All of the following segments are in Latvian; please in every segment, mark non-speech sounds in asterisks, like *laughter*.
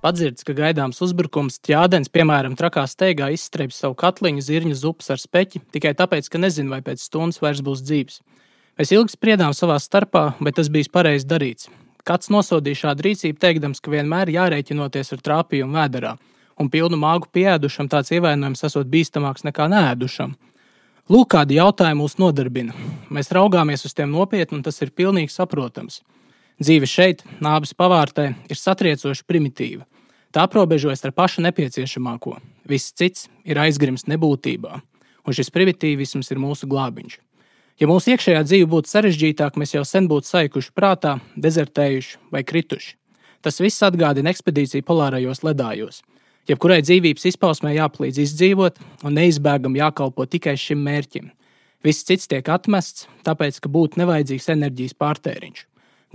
Padzirds, ka gaidāms uzbrukums ķādens, piemēram, trakā steigā izstreibs savu katliņu zirņu zupas ar speķi tikai tāpēc, ka nezinu, vai pēc stundas vairs būs dzīves. Mēs ilgi spriedām savā starpā, bet tas bija pareizi darīts. Kāds nosodīja šādu rīcību, teikdams, ka vienmēr jārēķinoties ar trāpījumu vēderā, un pilnu māgu pieēdušam tāds ievainojums esot bīstamāks nekā nēdušam. Lūk, kādi jautājumi mūs nodarbina. Mēs raugāmies uz tiem nopietni, un tas ir pilnīgi saprotams. Dzīve šeit, nāves pavārtē, ir satriecoši primitīva. Tā aprobežojas ar pašu nepieciešamāko. Viss cits ir aizgrims nebūtībā, un šis primitīvisms ir mūsu glābiņš. Ja mūsu iekšējā dzīve būtu sarežģītāka, mēs jau sen būtu saikuši prātā, dezertējuši vai krituši. Tas viss atgādina ekspedīciju polārajos ledājos. Jebkurai dzīvības izpausmē jāpalīdz izdzīvot, un neizbēgami jākalpo tikai šim mērķim. Viss cits tiek atmests, tāpēc, ka būtu nevajadzīgs enerģijas pārtēriņš.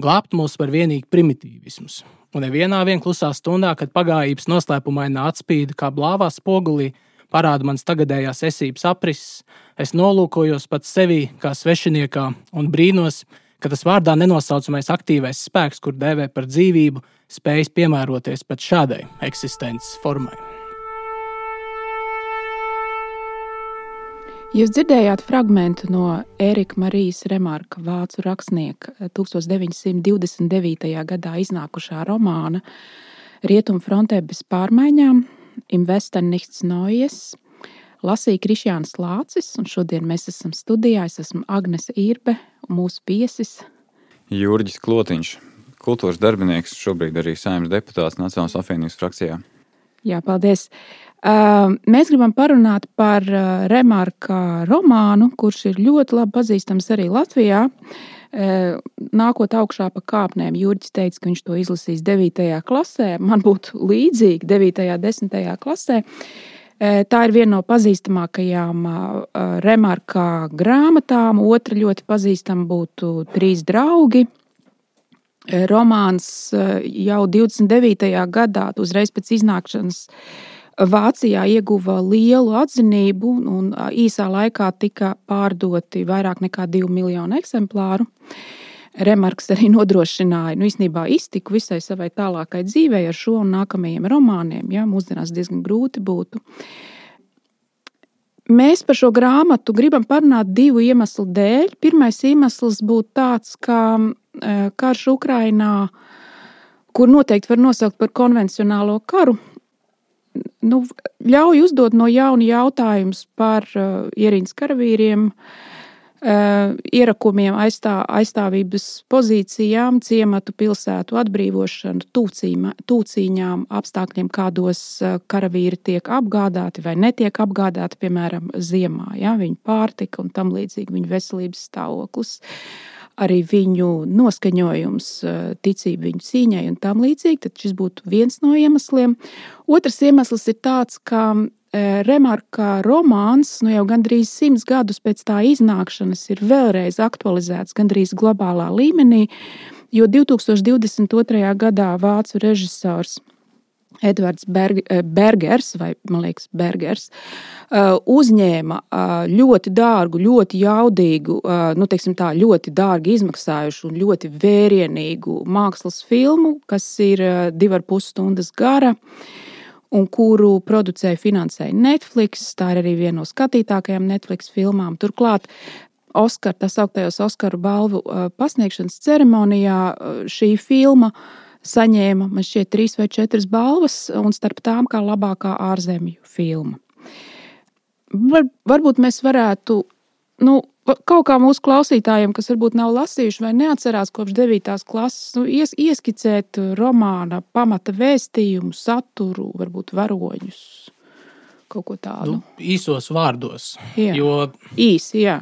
Glābt mūs var vienīgi primitīvisms. Un nevienā vien klusā stundā, kad pagājības noslēpumainā atspīda kā blāvā spogulī, parāda mans tagadējās esības aprises, es nolūkojos pats sevī kā svešiniekā un brīnos, ka tas vārdā nenosaucamais aktīvais spēks, kur dēvē par dzīvību, spējas piemēroties pat šādai eksistences formai. Jūs dzirdējāt fragment no Erika Marijas Remarka, vācu rakstnieka 1929. gadā iznākušā romāna Rietumu frontē bez pārmaiņām, Investen nichts Neues. Lasīja Krišjāns Lācis, un šodien mēs esam studijā. Es esmu Agnese Irbe un mūsu viesis Jurģis Klotiņš, kultūras darbinieks, šobrīd arī saimnes deputāts Nacionālās apvienības frakcijā. Jā, paldies. Mēs gribam parunāt par Remarka romānu, kurš ir ļoti labi pazīstams arī Latvijā. Nākot augšā pa kāpnēm, Jurģis teica, ka viņš to izlasīs 9. klasē. Man būtu līdzīgi 9. un 10. klasē. Tā ir viena no pazīstamākajām Remarka grāmatām. Otra ļoti pazīstama būtu Trīs draugi. Romāns jau 29. gadā, uzreiz pēc iznākšanas, Vācijā ieguva lielu atzinību un īsā laikā tika pārdoti vairāk nekā 2 miljonu eksemplāru. Remarks arī nodrošināja nu, īstenībā iztiku visai savai tālākai dzīvei ar šo un nākamajiem romāniem. Ja, mūsdienās diezgan grūti būtu. Mēs par šo grāmatu gribam parunāt divu iemeslu dēļ. Pirmais iemesls būtu tāds, ka karš Ukrainā, kur noteikti var nosaukt par konvencionālo karu, nu, ļauj uzdot no jauna jautājumus par uh, ierīnas karavīriem, uh, ierakumiem, aizstā, aizstāvības pozīcijām, ciematu pilsētu atbrīvošanu, tūcīm, tūcīņām, apstākļiem, kādos uh, karavīri tiek apgādāti vai netiek apgādāti, piemēram, ziemā, ja, viņu pārtika un tam līdzīgi viņu veselības stāvoklis. Uh, arī viņu noskaņojums, ticība viņu cīņai un tam līdzīgi, tad šis būtu viens no iemesliem. Otrs iemesls ir tāds, ka Remarka romāns nu jau gandrīz simts gadus pēc tā iznākšanas ir vēlreiz aktualizēts gandrīz globālā līmenī, jo 2022. gadā vācu režisors Edvards Berg, eh, Bergers, vai man liekas, Bergers, eh, uzņēma eh, ļoti dārgu, ļoti jaudīgu, nu, tā, ļoti dārgi izmaksājušu un ļoti vērienīgu mākslas filmu, kas ir divi ar pus stundas gara. Un kuru producēja finansēja Netflix. Tā ir arī viena no skatītākajām Netflix filmām. Turklāt Oskar, tā sauktajos Oskaru balvu pasniegšanas ceremonijā šī filma uh, saņēma man šķiet trīs vai četras balvas, un starp tām kā labākā ārzemju filma. Var, varbūt mēs varētu nu, kaut kā mūsu klausītājiem, kas varbūt nav lasījuši vai neatcerās kopš 9. klases, nu, ies, ieskicēt romāna pamata vēstījumu, saturu, varbūt varoņus. Kaut ko tādu. Nu, īsos vārdos. Jā. Jo īsi, jā.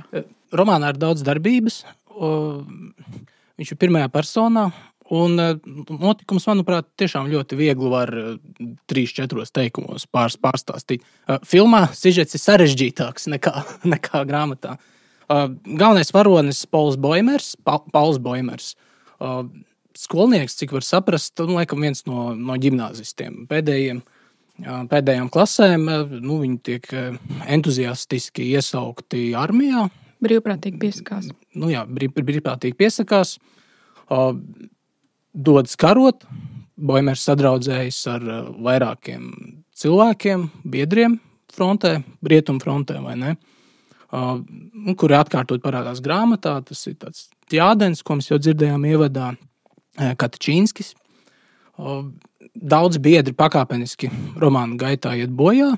Romānā ir daudz darbības. Viņš ir pirmajā personā, Un eh, notikums, manuprāt, tiešām ļoti viegli var eh, trīs, četros teikumos pārs, pārstāstīt. Eh, filmā sižets ir sarežģītāks nekā, *laughs* nekā grāmatā. Galvenais varonis - Pauls Boimers. Pa, Pauls Boimers. Skolnieks, cik var saprast, nu, laikam viens no, no gimnāzistiem pēdējiem. Pēdējām klasēm nu, viņi tiek entuziastiski iesaukti armijā. Brīvprātīgi piesakās. Nu, jā, brīv, brīvprātīgi piesakās dodas karot, Boimers sadraudzējis ar vairākiem cilvēkiem, biedriem frontē, rietumu frontē, vai ne? Kur atkārtot parādās grāmatā, tas ir tāds Jādens, ko mēs jau dzirdējām ievadā, Katačīnskis. Daudz biedri pakāpeniski romāna gaitā iet bojā.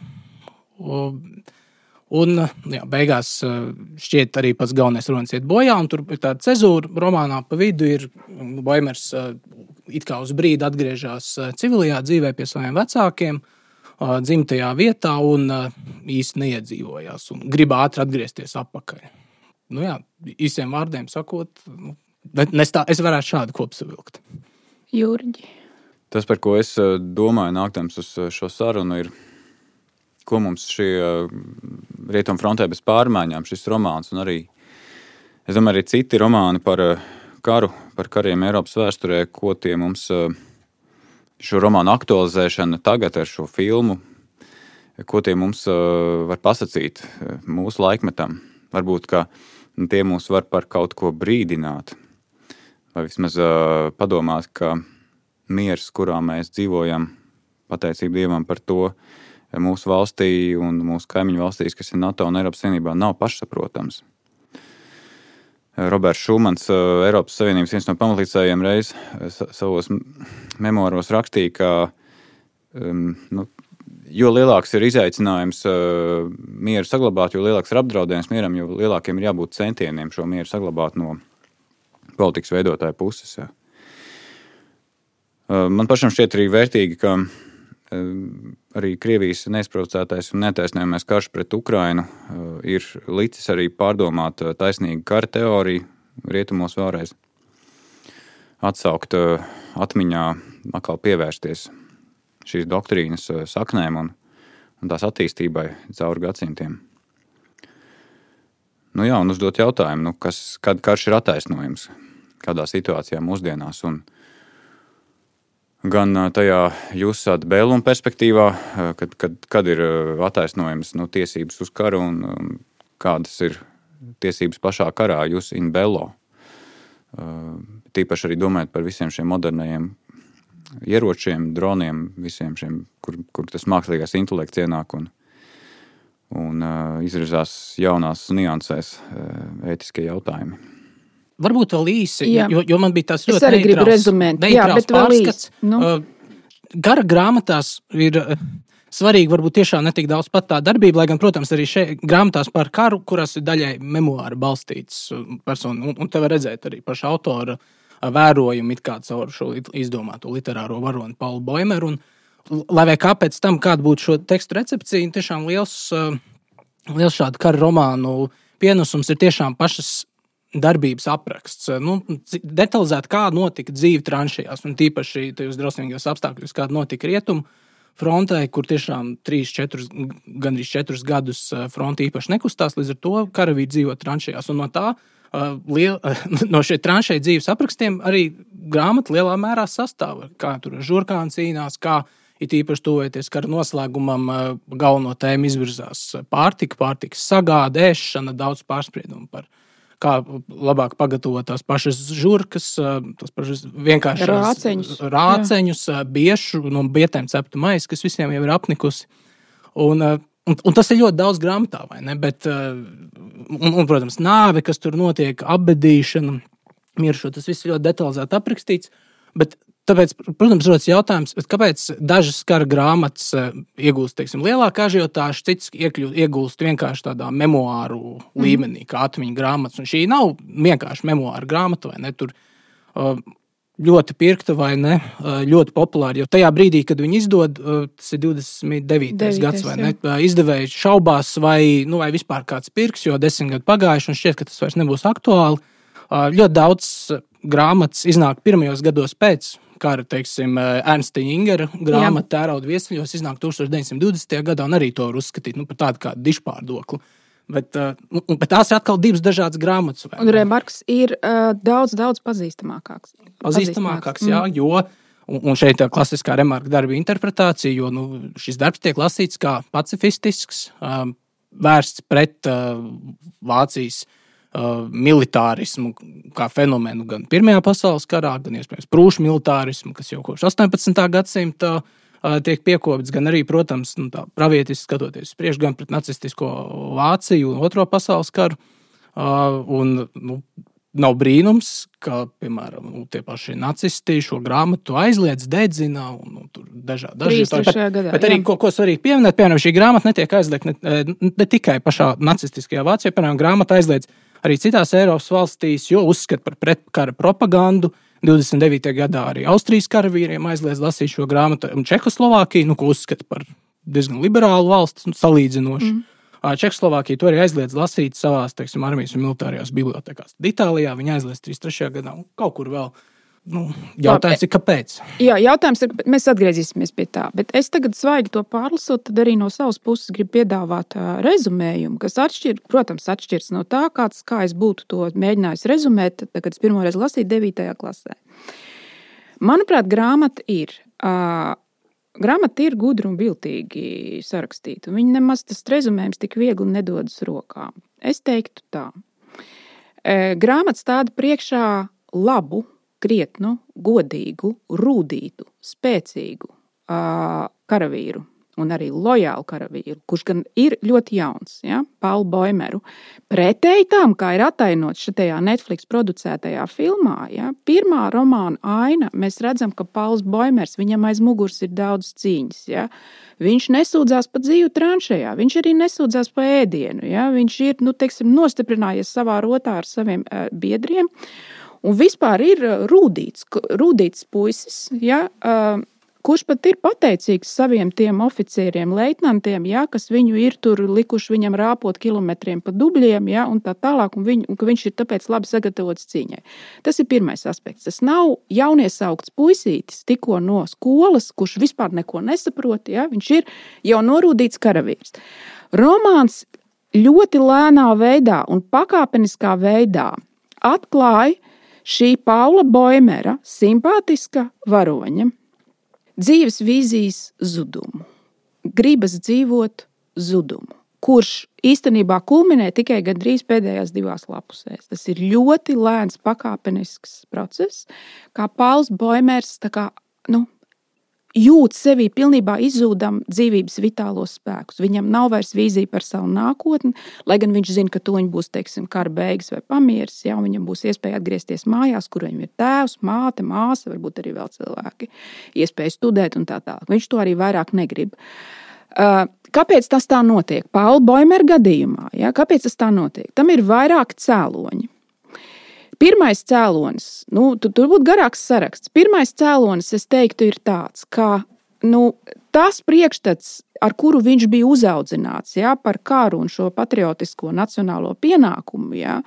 Un jā, beigās šķiet, arī pats galvenais runas iet bojā. Tur ir tāda cezūra romānā pa vidu. Ir Boimers it kā uz brīdi atgriežas civilajā dzīvē pie saviem vecākiem, dzimtajā vietā un īsti neiedzīvojās. Un grib ātri atgriezties atpakaļ. Nu, jā, īsiem vārdiem sakot, nu, tā, es varētu šādu kopsavilkt. Jurģi. Tas, par ko es domāju, nākdams uz šo sarunu, ir ko mums šī rietumu frontē bez pārmaiņām, šis romāns un arī, es domāju, arī citi romāni par karu, par kariem Eiropas vēsturē, ko tie mums šo romānu aktualizēšana tagad ar šo filmu, ko tie mums var pasakīt mūsu laikmetam. Varbūt tie mūs var par kaut ko brīdināt, vai vismaz padomāt, ka miers, kurā mēs dzīvojam, pateicība Dievam par to, mūsu valstī un mūsu kaimiņu valstīs, kas ir NATO un Eiropas Savienībā, nav pašsaprotams. Roberts Šumans, Eiropas Savienības viens no pamatlīdzējiem, reiz savos memoāros rakstīja, ka um, nu, jo lielāks ir izaicinājums uh, mieru saglabāt, jo lielāks ir apdraudējums mieram, jo lielākiem ir jābūt centieniem šo mieru saglabāt no politikas veidotāja puses. Uh, man pašam šķiet arī vērtīgi, ka arī Krievijas neizprovocētais un netaisnējamais karš pret Ukrainu ir licis arī pārdomāt taisnīgu kara teoriju rietumos vēlreiz. Atsaukt atmiņā, atkal pievērsties šīs doktrīnas saknēm un, un tās attīstībai cauri gadsimtiem. Nu jā, un uzdot jautājumu, nu kas, kad karš ir attaisnojams, kādā situācijā mūsdienās. Un, gan tajā jūsu bēluma perspektīvā, kad, kad, kad ir attaisnojams nu, tiesības uz karu un, un kādas ir tiesības pašā karā, jūs in bello. Tīpaši arī domājot par visiem šiem moderniem ieročiem, droniem, visiem šiem, kur, kur tas mākslīgais intelekts ienāk un, un izvirzās jaunās niansēs ētiskie jautājumi. Varbūt vēl īsi, jā. jo, jo man bija tas ļoti es arī gribu rezumēt. Jā, bet vēl īsi. Nu. Gara grāmatās ir svarīgi varbūt tiešām ne tik daudz pat tā darbība, lai gan, protams, arī šeit grāmatās par karu, kuras ir daļai memoāri balstītas personu, un, un te var redzēt arī paša autora vērojumu it kā caur šo izdomāto literāro varoni Paulu Boimeru. Un, lai vai kāpēc tam, kāda būtu šo tekstu recepcija, tiešām liels, liels šādu karu romānu pienesums ir tiešām pašas darbības apraksts. Nu, detalizēti, kā notika dzīve tranšajās, un tīpaši tajos drausmīgos apstākļos, kāda notika rietumu frontē, kur tiešām 3, 4, gandrīz 4 gadus eh, fronte īpaši nekustās. Līdz ar to karavīri dzīvo tranšajās. Un no tā, eh, liel, *laughs* no šiem tranšēju dzīves aprakstiem arī grāmata lielā mērā sastāv. Kā tur žurkāni cīnās, kā it īpaši tuvojoties kara noslēgumam, eh, galveno tēmu izvirzās pārtika, pārtikas sagāde, ēšana, daudz pārspriedumu par viņu kā labāk pagatavot tās pašas žurkas, tās pašas vienkāršas rāceņus, rāceņus biešu no bietēm ceptu maisu, kas visiem jau ir apnikusi. Un, un, un tas ir ļoti daudz grāmatā, vai ne? Bet, un, un, protams, nāve, kas tur notiek, apbedīšana, miršot, tas viss ir ļoti detalizēti aprakstīts. Bet Tāpēc, protams, rodas jautājums, kāpēc dažas kara grāmatas eh, iegūst teiksim, lielāku ažiotāžu, citas iegūst vienkārši tādā memoāru mhm. līmenī, mm. kā atmiņu grāmatas. Un šī nav vienkārši memoāra grāmata, vai ne? Tur uh, ļoti pirkta vai ne, uh, ļoti populāra. Jo tajā brīdī, kad viņi izdod, tas ir 29. 9, gads, vai ne? Izdevējs šaubās, vai, nu, vai vispār kāds pirks, jo desmit gadi pagājuši un šķiet, ka tas vairs nebūs aktuāli. Ļoti daudz grāmatas iznāk pirmajos gados pēc kara, teiksim, eh, Ernsta Ingera grāmata Tērauda viesuļos iznāk 1920. gadā, un arī to var uzskatīt nu, par tādu kā dišpārdokli. Bet, uh, bet tās ir atkal divas dažādas grāmatas. Un Remarks ir uh, daudz, daudz pazīstamākāks. Pazīstamākāks, jā, jo un, un šeit ir klasiskā remarka darba interpretācija, jo nu, šis darbs tiek lasīts kā pacifistisks, uh, vērsts pret uh, Vācijas uh, militārismu kā fenomenu gan Pirmajā pasaules karā, gan iespējams prūšu militārismu, kas jau kopš 18. gadsimta uh, tiek piekopts, gan arī, protams, nu, pravietiski skatoties uz priekšu, gan pret nacistisko Vāciju un Otro pasaules karu. Uh, un, nu, Nav brīnums, ka, piemēram, nu, tie paši nacisti šo grāmatu aizliedz, dedzina un nu, dažādi daži, gadā. Bet arī, jā. ko, ko svarīgi pieminēt, piemēram, šī grāmata netiek aizliegta ne, ne tikai pašā nacistiskajā Vācijā, piemēram, grāmata aizliedz arī citās Eiropas valstīs, jo uzskata par pretkara propagandu. 29. gadā arī Austrijas karavīriem aizliedz lasīt šo grāmatu, un Čehoslovākija, nu, ko uzskata par diezgan liberālu valsti, nu, salīdzinoši. Mm. Čehoslovākija to arī aizliedz lasīt savā teiksim, armijas un militārajās bibliotekās. Tad Itālijā viņa aizliedz 33. gadā un kaut kur vēl. Nu, jautājums ir, kāpēc? Jā, jautājums ir, mēs atgriezīsimies pie tā. Bet es tagad svaigi to pārlasot, tad arī no savas puses gribu piedāvāt rezumējumu, kas atšķir, protams, atšķiras no tā, kāds, kā es būtu to mēģinājis rezumēt, tad, kad es pirmo reizi lasīju 9. klasē. Manuprāt, grāmata ir uh, Grāmata ir gudra un viltīgi sarakstīta. Viņa nemaz tas rezumējums tik viegli nedodas rokā. Es teiktu tā. Grāmata stāda priekšā labu, krietnu, godīgu, rūtītu, spēcīgu karavīru un arī lojālu karavīru, kurš gan ir ļoti jauns, ja, Paulu Boimeru. Pretēji tam, kā ir atainots šajā Netflix producētajā filmā, ja, pirmā romāna aina, mēs redzam, ka Pauls Boimers viņam aiz muguras ir daudz cīņas. Ja. Viņš nesūdzās par dzīvi tranšējā, viņš arī nesūdzās par ēdienu. Ja. Viņš ir nu, teiksim, nostiprinājies savā rotā ar saviem uh, biedriem. Un vispār ir rūtīts, rūtīts puisis. Ja, uh, kurš pat ir pateicīgs saviem tiem oficieriem, leitnantiem, ja, kas viņu ir tur likuši viņam rāpot kilometriem pa dubļiem, ja, un tā tālāk, un, viņu, un ka viņš ir tāpēc labi sagatavots cīņai. Tas ir pirmais aspekts. Tas nav jauniesākts puisītis tikko no skolas, kurš vispār neko nesaprot, ja, viņš ir jau norūdīts karavīrs. Romāns ļoti lēnā veidā un pakāpeniskā veidā atklāja šī Paula Boimera simpātiska varoņa dzīves vīzijas zudumu, gribas dzīvot zudumu, kurš īstenībā kulminē tikai gandrīz pēdējās divās lapusēs. Tas ir ļoti lēns, pakāpenisks process, kā Pauls Boimers kā, nu, jūt sevī pilnībā izzūdam dzīvības vitālos spēkus. Viņam nav vairs vīzija par savu nākotni, lai gan viņš zina, ka tuliņ būs teiksim, kara beigas vai pamieris. Jā, viņam būs iespēja atgriezties mājās, kur viņam ir tēvs, māte, māsa, varbūt arī vēl cilvēki, iespēja studēt un tā tālāk. Viņš to arī vairāk negrib. Uh, kāpēc tas tā notiek? Paula Boimera gadījumā, ja? kāpēc tas tā notiek? Tam ir vairāki cēloņi. Pirmais cēlonis, nu, tur, tur būtu garāks saraksts. Pirmais cēlonis, es teiktu, ir tāds, ka nu, tas priekšstats, ar kuru viņš bija uzaudzināts ja, par karu un šo patriotisko nacionālo pienākumu, ja,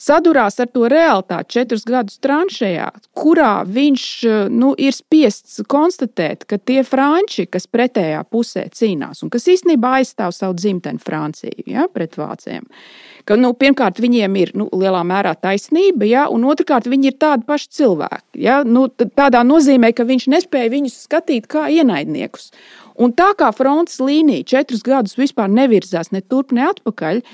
sadurās ar to realitāti četrus gadus tranšējā, kurā viņš nu, ir spiests konstatēt, ka tie franči, kas pretējā pusē cīnās un kas īstenībā aizstāv savu dzimteni Franciju ja, pret vācijiem, ka nu, pirmkārt viņiem ir nu, lielā mērā taisnība, ja, un otrkārt viņi ir tādi paši cilvēki. Ja, nu, tādā nozīmē, ka viņš nespēja viņus skatīt kā ienaidniekus. Un tā kā frontes līnija četrus gadus vispār nevirzās ne turp, ne atpakaļ,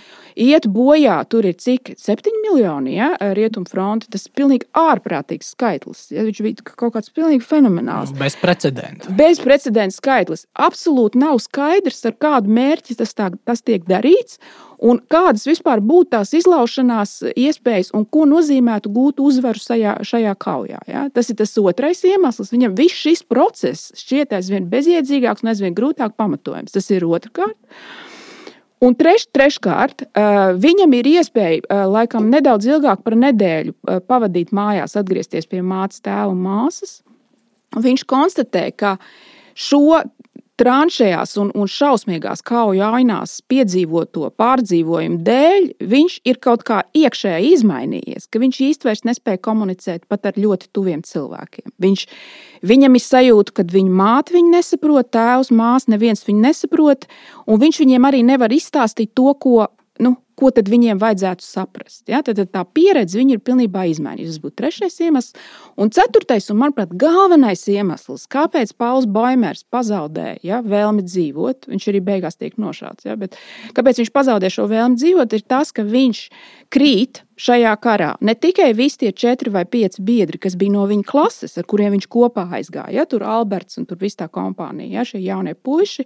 iet bojā. Tur ir cik 7 miljoni ja, rietumfronte. Tas ir pilnīgi ārprātīgs skaitlis. Ja, viņš bija kaut kāds pilnīgi fenomenāls. Bez precedenta. Bez precedenta skaitlis. Absolūti nav skaidrs, ar kādu mērķi tas, tā, tas tiek darīts. Un kādas vispār būtu tās izlaušanās iespējas un ko nozīmētu gūt uzvaru šajā, šajā kaujā? Ja? Tas ir tas otrais iemesls. Viņam viss šis process šķiet aizvien bezjēdzīgāks un aizvien grūtāk pamatojams. Tas ir otrkārt. Un treš, treškārt, viņam ir iespēja laikam nedaudz ilgāk par nedēļu pavadīt mājās, atgriezties pie mātes, tēva un māsas. Viņš konstatē, ka šo tranšējās un, un šausmīgās kauju ainās piedzīvoto pārdzīvojumu dēļ, viņš ir kaut kā iekšēji izmainījies, ka viņš īstenībā nespēja komunicēt pat ar ļoti tuviem cilvēkiem. Viņš, viņam ir sajūta, ka viņa māte viņu nesaprot, tēvs, māsa, neviens viņu nesaprot, un viņš viņiem arī nevar izstāstīt to, ko nu, ko tad viņiem vajadzētu saprast. Ja? Tad, tad tā pieredze ir pilnībā izmainījusies. Tas būtu trešais iemesls. Un ceturtais, un manuprāt, galvenais iemesls, kāpēc Pauls Boimers pazaudēja ja, vēlmi dzīvot, viņš arī beigās tiek nošauts. Ja? Bet kāpēc viņš pazaudēja šo vēlmi dzīvot, ir tas, ka viņš krīt šajā karā. Ne tikai visi tie četri vai pieci biedri, kas bija no viņa klases, ar kuriem viņš kopā aizgāja, ja, tur Alberts un tur viss tā kompānija, ja, šie jaunie puiši,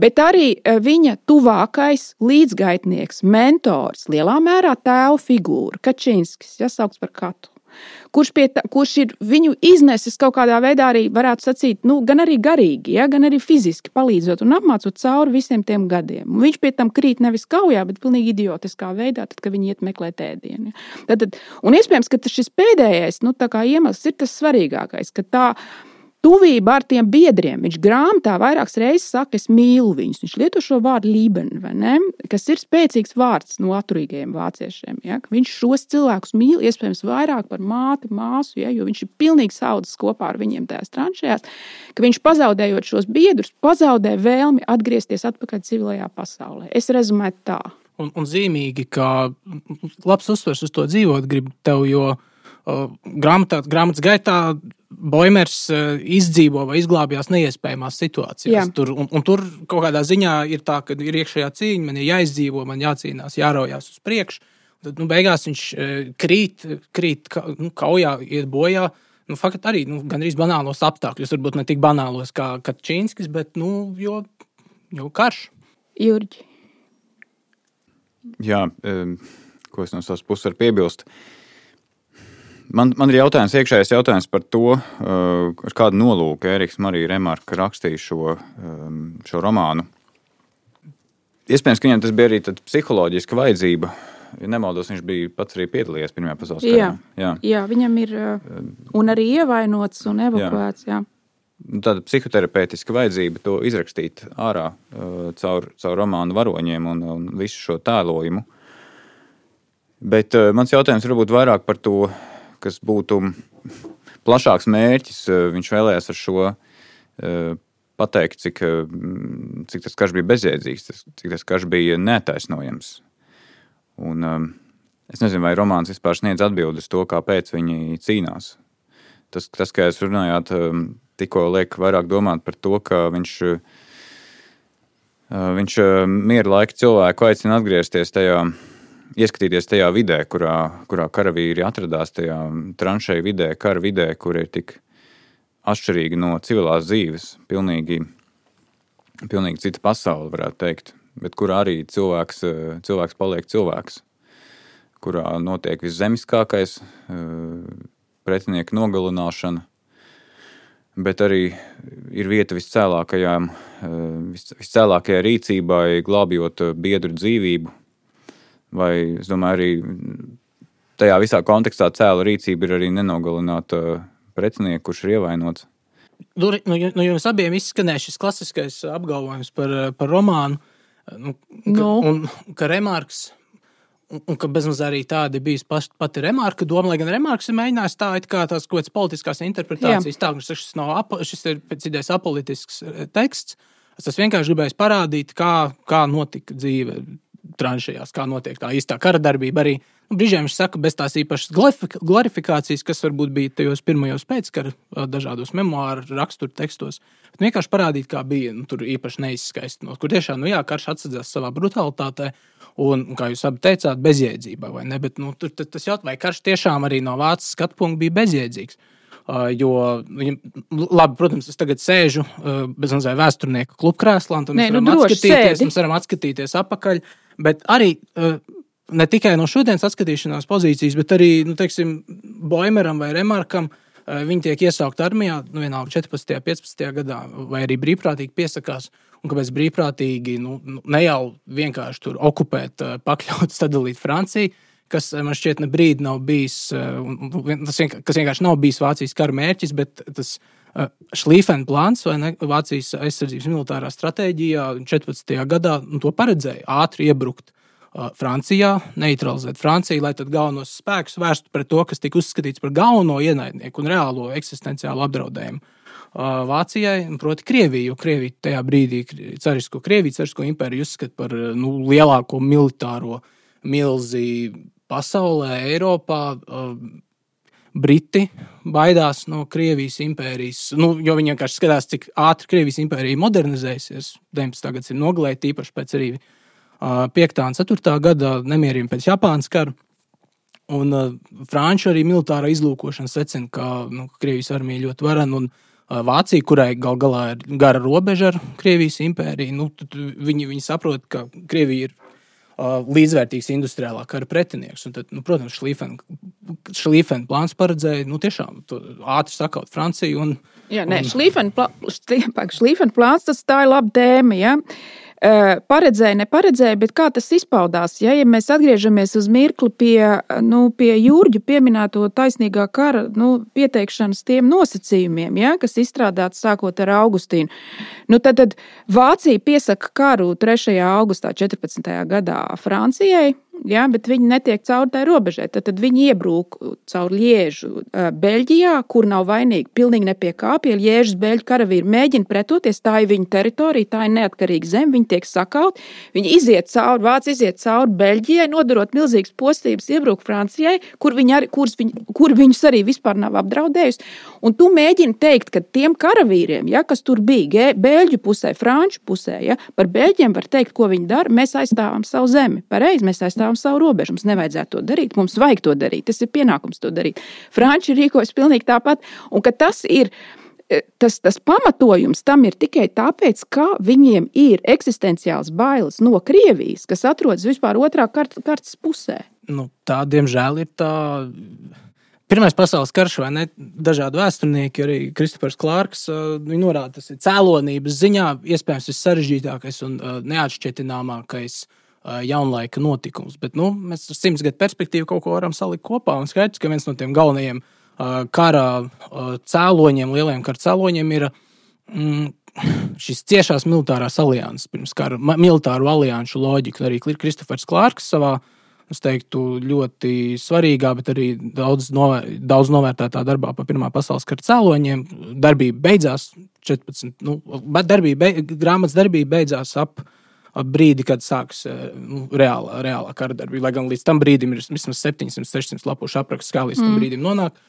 bet arī eh, viņa tuvākais līdzgaitnieks, mentors, lielā mērā tēva figūra, Kačinskis, ja saukts par Katu kurš, tā, kurš ir viņu iznesis kaut kādā veidā arī, varētu sacīt, nu, gan arī garīgi, ja, gan arī fiziski palīdzot un apmācot cauri visiem tiem gadiem. Un viņš pie tam krīt nevis kaujā, bet pilnīgi idiotiskā veidā, tad, kad viņi iet meklēt ēdienu. Ja. Tad, un iespējams, ka šis pēdējais nu, iemesls ir tas svarīgākais, ka tā ir tuvība ar tiem biedriem. Viņš grāmatā vairākas reizes saka, es mīlu viņus. Viņš lieto šo vārdu līmeni, kas ir spēcīgs vārds no atturīgajiem vāciešiem. Ja? Viņš šos cilvēkus mīl iespējams vairāk par māti, māsu, ja? jo viņš ir pilnīgi saudzis kopā ar viņiem tajās tranšajās, ka viņš pazaudējot šos biedrus, pazaudē vēlmi atgriezties atpakaļ civilajā pasaulē. Es rezumēju tā. Un, un zīmīgi, ka labs uzsvers uz to dzīvot grib tev, jo grāmatā, grāmatas gaitā Boimers eh, izdzīvo vai izglābjās neiespējamās situācijās. Jā. Tur, un, un tur kaut kādā ziņā ir tā, ka ir iekšējā cīņa, man ir jāizdzīvo, man jācīnās, jāraujās uz priekšu. Tad nu, beigās viņš eh, krīt, krīt ka, nu, kaujā, iet bojā. Nu, Faktiski arī nu, gandrīz banālos apstākļos, varbūt ne tik banālos kā Kačīnskis, bet nu, jo, jo karš. Jurģi. Jā, ko es no savas puses varu piebilst. Uh, Man, man ir jautājums, iekšējais jautājums par to, uh, ar kādu nolūku Eriks Marija Remarka rakstīja šo, um, šo romānu. Iespējams, ka viņam tas bija arī psiholoģiska vajadzība. Ja nemaldos, viņš bija pats arī piedalījies Pirmajā pasaules karā. Jā, jā. jā viņam ir uh, un arī ievainots un evakuēts. Jā. Jā. Tāda psihoterapeitiska vajadzība to izrakstīt ārā uh, caur, caur romānu varoņiem un, un visu šo tēlojumu. Bet mans jautājums varbūt vairāk par to, kas būtu plašāks mērķis. Eh, viņš vēlējās ar šo eh, pateikt, cik, eh, cik tas karš bija bezjēdzīgs, cik tas karš bija netaisnojams. Un, es nezinu, vai romāns vispār sniedz atbildes to, kāpēc viņi cīnās. Tas, tas kā jūs runājāt, tikko liek vairāk domāt par to, ka viņš, viņš miera laika cilvēku aicina atgriezties tajā ieskatīties tajā vidē, kurā, kurā karavīri atradās, tajā tranšēju vidē, kara vidē, kur ir tik atšķirīga no civilās dzīves, pilnīgi, pilnīgi cita pasaule, varētu teikt, bet kurā arī cilvēks, cilvēks paliek cilvēks, kurā notiek viszemiskākais pretinieka nogalināšana, bet arī ir vieta viscēlākajām, viscēlākajai rīcībai, glābjot biedru dzīvību, Vai es domāju, arī tajā visā kontekstā cēla rīcība ir arī nenogalināta pretinieku, kurš ir ievainots. Nu, nu, nu, jums abiem izskanēja šis klasiskais apgalvojums par, par romānu, nu, ka, nu. un ka remarks. Un, un ka bezmaz arī tāda bija pati remarka doma, lai gan remarks ir mēģinājis tā, it kā tās kaut kādas politiskās interpretācijas, Jā. tā, ka šis, nav, šis ir pēc idejas apolitisks teksts. Es vienkārši gribēju parādīt, kā, kā notika dzīve tranšajās, kā notiek tā īstā kara darbība. Arī nu, brīžiem viņš saka, bez tās īpašas glorifikācijas, kas varbūt bija tajos pirmajos pēckara dažādos memoāru rakstura tekstos. Bet vienkārši parādīt, kā bija nu, tur īpaši neizskaistinot, kur tiešām nu, jā, karš atsadzās savā brutalitātē. Un, kā jūs abi teicāt, bezjēdzībā, vai ne? Bet, nu, tur, tas jautājums, vai karš tiešām arī no vācu skatu punkta bija bezjēdzīgs. Uh, jo, viņam, labi, protams, es tagad sēžu uh, bez mazliet vēsturnieku klubkrēslā, un mēs, Nē, nu, varam atskatīties, mēs varam atskatīties atpakaļ. Bet arī uh, ne tikai no šodienas atskatīšanās pozīcijas, bet arī nu, teiksim, Boimeram vai Remarkam. Uh, viņi tiek iesaukti armijā, nu, vienalga 14. un 15. gadā, vai arī brīvprātīgi piesakās. Un kāpēc brīvprātīgi nu, nu, ne jau vienkārši tur okupēt, uh, pakļaut, sadalīt Franciju, kas man šķiet, ne brīdi nav bijis, tas vienkārši, kas vienkārši nav bijis Vācijas kara mērķis, bet tas Šlīfena plāns vai ne, Vācijas aizsardzības militārā stratēģijā 14. gadā nu, to paredzēja ātri iebrukt. Francijā, neutralizēt Franciju, lai tad galvenos spēkus vērstu pret to, kas tika uzskatīts par galveno ienaidnieku un reālo eksistenciālu apdraudējumu Vācijai, proti, Krieviju. Krievija tajā brīdī, Carisko Krieviju, Carisko impēriju uzskata par nu, lielāko militāro milzi pasaulē, Eiropā. Briti baidās no Krievijas impērijas, nu, jo viņi vienkārši skatās, cik ātri Krievijas impērija modernizēsies. 19. gadsimta nogalē, tīpaši pēc arī 5. un 4. gada nemieriem pēc Japānas kara. Un uh, Frančija arī militārā izlūkošana secina, ka nu, Krievijas armija ļoti varena. Un uh, Vācija, kurai gal galā ir gara robeža ar Krievijas impēriju, nu, viņi, viņi saprot, ka Krievija ir līdzvērtīgs industriālā kara pretinieks. Un tad, nu, protams, Šlīfena plāns paredzēja nu, tiešām ātri sakaut Franciju. Un, Jā, nē, un... Šlīfena plāns tas tā ir laba tēma. Ja? Paredzēja, neparedzēja, bet kā tas izpaudās? Ja, ja mēs atgriežamies uz mirkli pie, nu, pie jūrģu pieminēto taisnīgā kara nu, pieteikšanas tiem nosacījumiem, ja, kas izstrādāts sākot ar Augustīnu, nu, tad, tad Vācija piesaka karu 3. augustā 14. gadā Francijai ja, bet viņi netiek cauri tai robežai. Tad, tad viņi iebrūk caur Liežu, Beļģijā, kur nav vainīgi pilnīgi ne pie Liežas beļģu karavīri mēģina pretoties, tā ir viņu teritorija, tā ir neatkarīga zeme, viņi tiek sakauti. Viņi iziet cauri, Vācija iziet cauri Beļģijai, nodarot milzīgas postības, iebrūk Francijai, kur, viņi arī, viņi, kur viņus arī vispār nav apdraudējusi. Un tu mēģini teikt, ka tiem karavīriem, ja, kas tur bija, Beļģu pusē, Franču pusē, ja, par Beļģiem var teikt, ko viņi dara. Mēs aizstāvam savu zemi. Pareizi, mēs aizstāvam aizstāvam savu robežu. Mums nevajadzētu to darīt, mums vajag to darīt. Tas ir pienākums to darīt. Franči rīkojas pilnīgi tāpat. Un tas ir e, tas, tas pamatojums tam ir tikai tāpēc, ka viņiem ir eksistenciāls bailes no Krievijas, kas atrodas vispār otrā kart, kartes pusē. Nu, tā, diemžēl, ir tā. Pirmais pasaules karš, vai ne? Dažādi vēsturnieki, arī Kristofers Klārks, viņi norāda, tas ir cēlonības ziņā iespējams vissarežģītākais un neatšķetināmākais uh, jaunlaika notikums. Bet nu, mēs ar simts gadu perspektīvu kaut ko varam salikt kopā. Un skaidrs, ka viens no tiem galvenajiem kara cēloņiem, lielajiem kara cēloņiem ir mm, šīs ciešās militārās alianses, pirms kara militāru alianšu loģika. Arī Kristofers Klārks savā es teiktu, ļoti svarīgā, bet arī daudz, novēr, daudz novērtētā darbā par Pirmā pasaules kara cēloņiem. Darbība beidzās 14, nu, darbība, grāmatas darbība beidzās ap brīdi, kad sāksies eh, nu, reālā, reālā karadarbība. Lai gan līdz tam brīdim ir vismaz 700, 600 lapušu apraksts, kā līdz tam mm. brīdim nonāk.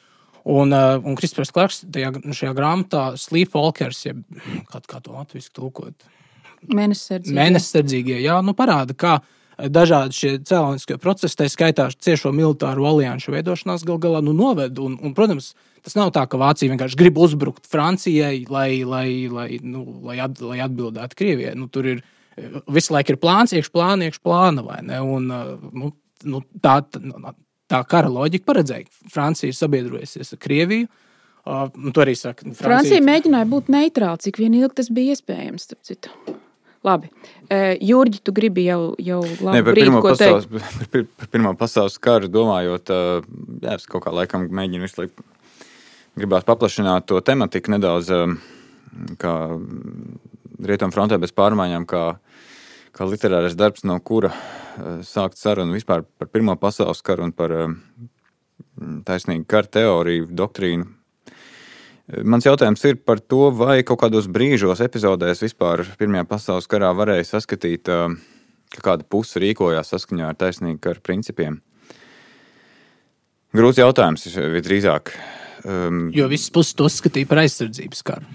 Un, uh, un Kristofers Clarks tajā, šajā grāmatā Sleepwalkers, jeb kā, kā to latviešu tulkot. Mēnesardzīgie, jā, nu parāda, kā dažādi šie cēloniskie procesi, tā skaitā ciešo militāru alianšu veidošanās gal galā nu, noved. Un, un, protams, tas nav tā, ka Vācija vienkārši grib uzbrukt Francijai, lai, lai, lai, nu, lai, at, lai atbildētu Krievijai. Nu, tur ir visu laiku ir plāns, iekšā plāna, iekšā plāna. Un, nu, nu, tā, tā kara loģika paredzēja, ka Francija ir sabiedrojusies ar Krieviju. Uh, to arī saka. Nu, Francija, Francija mēģināja būt neitrāla, cik vien ilgi tas bija iespējams. Labi, uh, Jurģi, tu gribi jau, jau labi ne, par, brīdi, pirmo pasaules, par, par pirmā pasaules karu domājot, uh, jā, es kaut kā laikam mēģinu visu laiku gribās paplašināt to tematiku nedaudz, kā Rietumfrontē bez pārmaiņām, kā, kā literārais darbs, no kura eh, sākt sarunu vispār par Pirmo pasaules karu un par eh, taisnīgu karu teoriju, doktrīnu. Eh, mans jautājums ir par to, vai kaut kādos brīžos, epizodēs vispār Pirmajā pasaules karā varēja saskatīt, ka kāda puse rīkojās saskaņā ar taisnīgu karu principiem. Grūts jautājums visdrīzāk. Um, jo visas puses to uzskatīja par aizsardzības karu.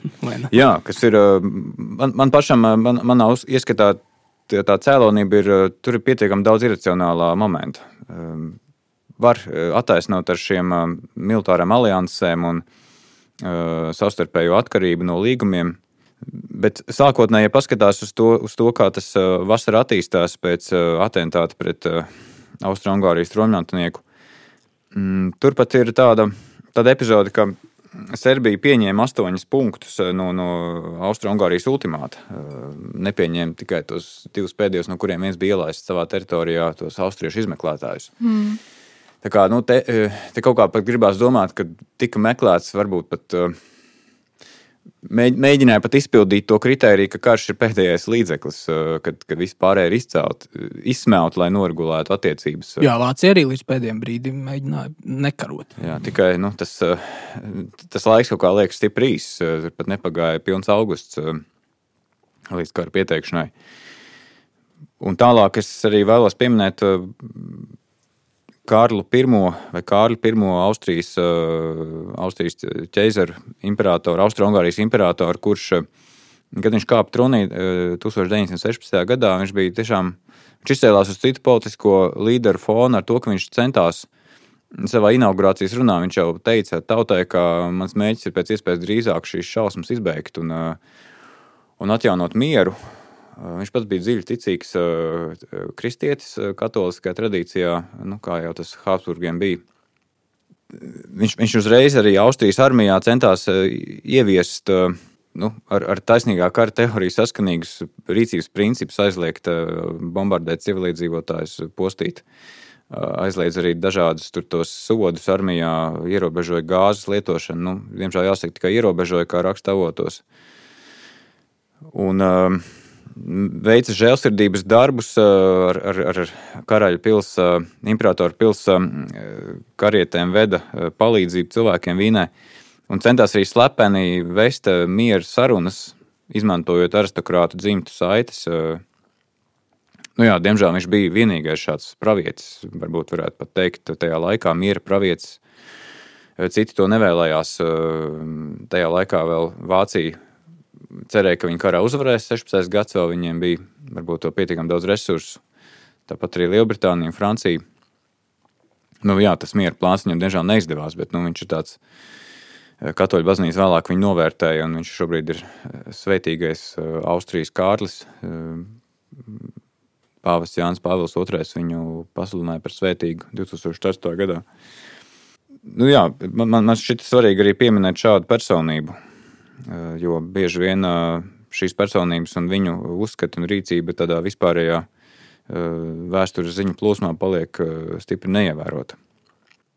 *laughs* jā, kas ir man, man pašam, man, manā ieskatā, tā cēlonība ir, tur ir pietiekami daudz iracionālā momenta. Um, var attaisnot ar šiem militāriem aliansēm un uh, savstarpējo atkarību no līgumiem. Bet sākotnēji, ja paskatās uz to, uz to kā tas vasarā attīstās pēc atentāta pret uh, Austrijas tromļantinieku, mm, turpat ir tāda tāda epizode, ka Serbija pieņēma astoņus punktus eh, no, no Austrijas ultimāta. Eh, nepieņēma tikai tos divus pēdējos, no kuriem viens bija ielaists savā teritorijā, tos austriešu izmeklētājus. Mm. Tā kā, nu, te, eh, te kaut kā pat gribās domāt, ka tika meklēts varbūt pat mēģināja pat izpildīt to kritēriju, ka karš ir pēdējais līdzeklis, kad, kad viss pārējais ir izcelt, izsmelt, lai noregulētu attiecības. Jā, Vācija arī līdz pēdējiem brīdim mēģināja nekarot. Jā, tikai nu, tas, tas laiks kaut kā liekas stipri īss. Tur pat nepagāja pilns augusts līdz kara pieteikšanai. Un tālāk es arī vēlos pieminēt Kārlu I vai Kārli I Austrijas, Austrijas ķeizaru imperatoru, Austro-Ungārijas imperatoru, kurš, kad viņš kāpa tronī 1916. gadā, viņš bija tiešām, viņš izcēlās uz citu politisko līderu fonu ar to, ka viņš centās savā inaugurācijas runā, viņš jau teica tautai, ka mans mēģis ir pēc iespējas drīzāk šīs šausmas izbeigt un, un atjaunot mieru. Viņš pats bija dziļi ticīgs kristietis, katoliskajā tradīcijā, nu, kā jau tas Habsburgiem bija. Viņš, viņš uzreiz arī Austrijas armijā centās ieviest nu, ar, ar taisnīgā kara teoriju saskanīgus rīcības principus, aizliegt bombardēt civilizētājus, postīt. Aizliedz arī dažādus sodus armijā, ierobežoja gāzes lietošanu. Nu, diemžēl jāsaka, tikai ierobežoja, kā raksta avotos. Un, uh, veica žēlsirdības darbus ar, ar, ar karaļa pilsēta, imperatora pilsēta karietēm, veda palīdzību cilvēkiem Vīnē un centās arī slepeni vest mieru sarunas, izmantojot aristokrātu dzimtu saites. Nu jā, diemžēl viņš bija vienīgais šāds pravietis, varbūt varētu pat teikt, tajā laikā miera pravietis. Citi to nevēlējās. Tajā laikā vēl Vācija cerēja, ka viņi karā uzvarēs. 16. gads vēl viņiem bija varbūt pietiekami daudz resursu. Tāpat arī Lielbritānija un Francija. Nu, jā, tas miera plāns viņam diemžēl neizdevās, bet nu, viņš ir tāds eh, katoļu baznīca vēlāk viņu novērtēja, un viņš šobrīd ir eh, svētīgais eh, Austrijas Kārlis. Pāvests Jānis Pāvils II viņu pasludināja par svētīgu 2008. gadā. Nu, jā, man, man šķiet svarīgi arī pieminēt šādu personību, jo bieži vien eh, šīs personības un viņu uzskati un rīcība tādā vispārējā eh, vēstures ziņu plūsmā paliek stipri neievērota.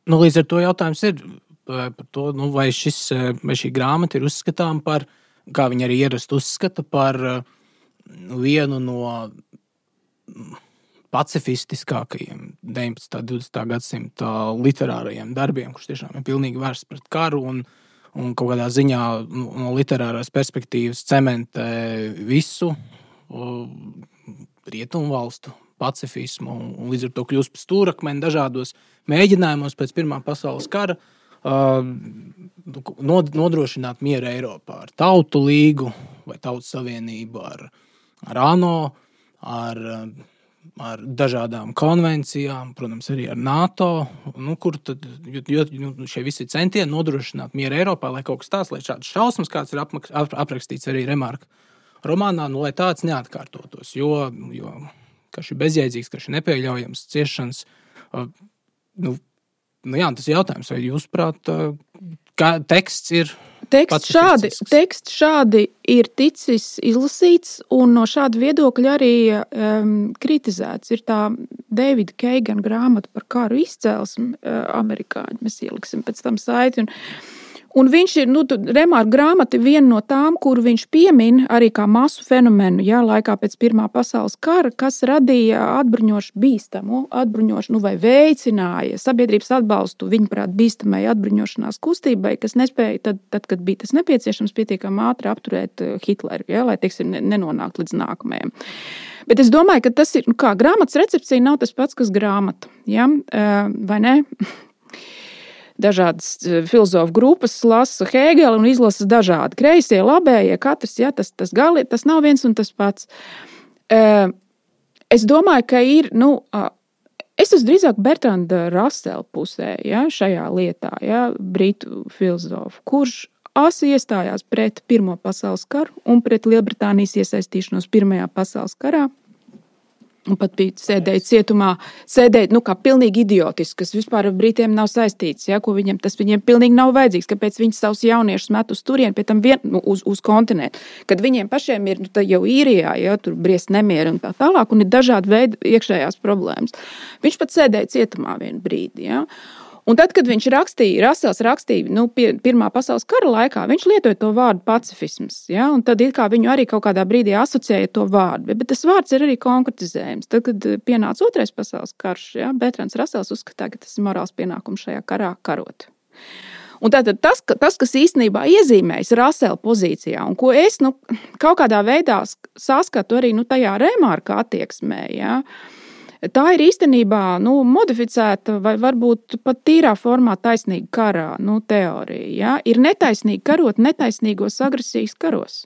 Nu, līdz ar to jautājums ir par to, nu, vai, šis, vai šī grāmata ir uzskatāma par, kā viņi arī ierasti uzskata, par vienu no pacifistiskākajiem 19. un 20. gadsimta literārajiem darbiem, kurš tiešām ir pilnīgi vērsts pret karu un, uh, un kaut kādā ziņā nu, no literārās perspektīvas cementē visu rietumu valstu pacifismu, un līdz ar to kļūst par stūrakmeni dažādos mēģinājumos pēc Pirmā pasaules kara uh, nodrošināt mieru Eiropā ar tautu līgu vai tautu savienību, ar, ar ANO, ar ar dažādām konvencijām, protams, arī ar NATO, nu, kur tad, jo, jo, nu, šie visi centieni nodrošināt mieru Eiropā, lai kaut kas tāds, lai šāds šausmas, kāds ir apmaks, ap, aprakstīts arī Remarka romānā, nu, lai tāds neatkārtotos, jo, jo kas ir bezjēdzīgs, kas ir nepieļaujams, ciešanas. Nu, nu jā, tas ir jautājums, vai jūs prāt, kā teksts ir Teksts šādi, teksts šādi ir ticis izlasīts, un no šāda viedokļa arī um, kritizēts. Ir tā Davida Keigana grāmata par karu izcelsmi, uh, amerikāņi. Mēs ieliksim pēc tam saiti. Un, uh, Un viņš ir, nu, Remāra grāmata, viena no tām, kuru viņš piemin arī kā masu fenomenu, jā, laikā pēc Pirmā pasaules kara, kas radīja atbruņošu bīstamu, atbruņošu, nu, vai veicināja sabiedrības atbalstu, viņuprāt, bīstamai atbruņošanās kustībai, kas nespēja, tad, tad kad bija tas nepieciešams, pietiekami ātri apturēt eh, Hitleru, jā, lai, teiksim, nenonāktu līdz nākamajam. Bet es domāju, ka tas ir, nu, kā grāmatas recepcija nav tas pats, kas grāmata, jā, eh, vai ne? *laughs* dažādas e, filozofu grupas lasa Hēgeli un izlasa dažādi kreisie, labējie, katrs, ja, tas, tas, gali, tas nav viens un tas pats. E, es domāju, ka ir, nu, es esmu drīzāk Bertranda Rasela pusē, ja, šajā lietā, ja, brītu filozofu, kurš asi iestājās pret Pirmo pasaules karu un pret Lielbritānijas iesaistīšanos Pirmajā pasaules karā. Un pat bija sēdēja cietumā, sēdēja nu, kā pilnīgi idiotiski, kas vispār ar brītiem nav saistīts. Ja, viņam, tas viņiem pilnīgi nav vajadzīgs. Kāpēc viņi savus jauniešus met uz turieni, pēc tam vien, nu, uz, uz kontinentu? Kad viņiem pašiem ir nu, jau īrijā, ja tur briest nemieri un tā tālāk, un ir dažādi veidi iekšējās problēmas. Viņš pat sēdēja cietumā vienu brīdi. Ja. Un tad, kad viņš rakstīja, Rasels rakstīja nu, pie, Pirmā pasaules kara laikā, viņš lietoja to vārdu pacifisms. Ja? Un tad viņu arī kaut kādā brīdī asociēja to vārdu. Bet, bet tas vārds ir arī konkretizējams. Tad, kad pienāca Otrais pasaules karš, ja? Bertrāns Rasels uzskatīja, ka tas ir morāls pienākums šajā karā karot. Un tātad tas, tas, kas īstenībā iezīmējas Rasela pozīcijā, un ko es nu, kaut kādā veidā saskatu arī nu, tajā remarka attieksmē, ja, uh, Tā ir īstenībā nu, modificēta vai varbūt pat tīrā formā taisnīga karā nu, teorija. Ja? Ir netaisnīgi karot netaisnīgos agresijas karos.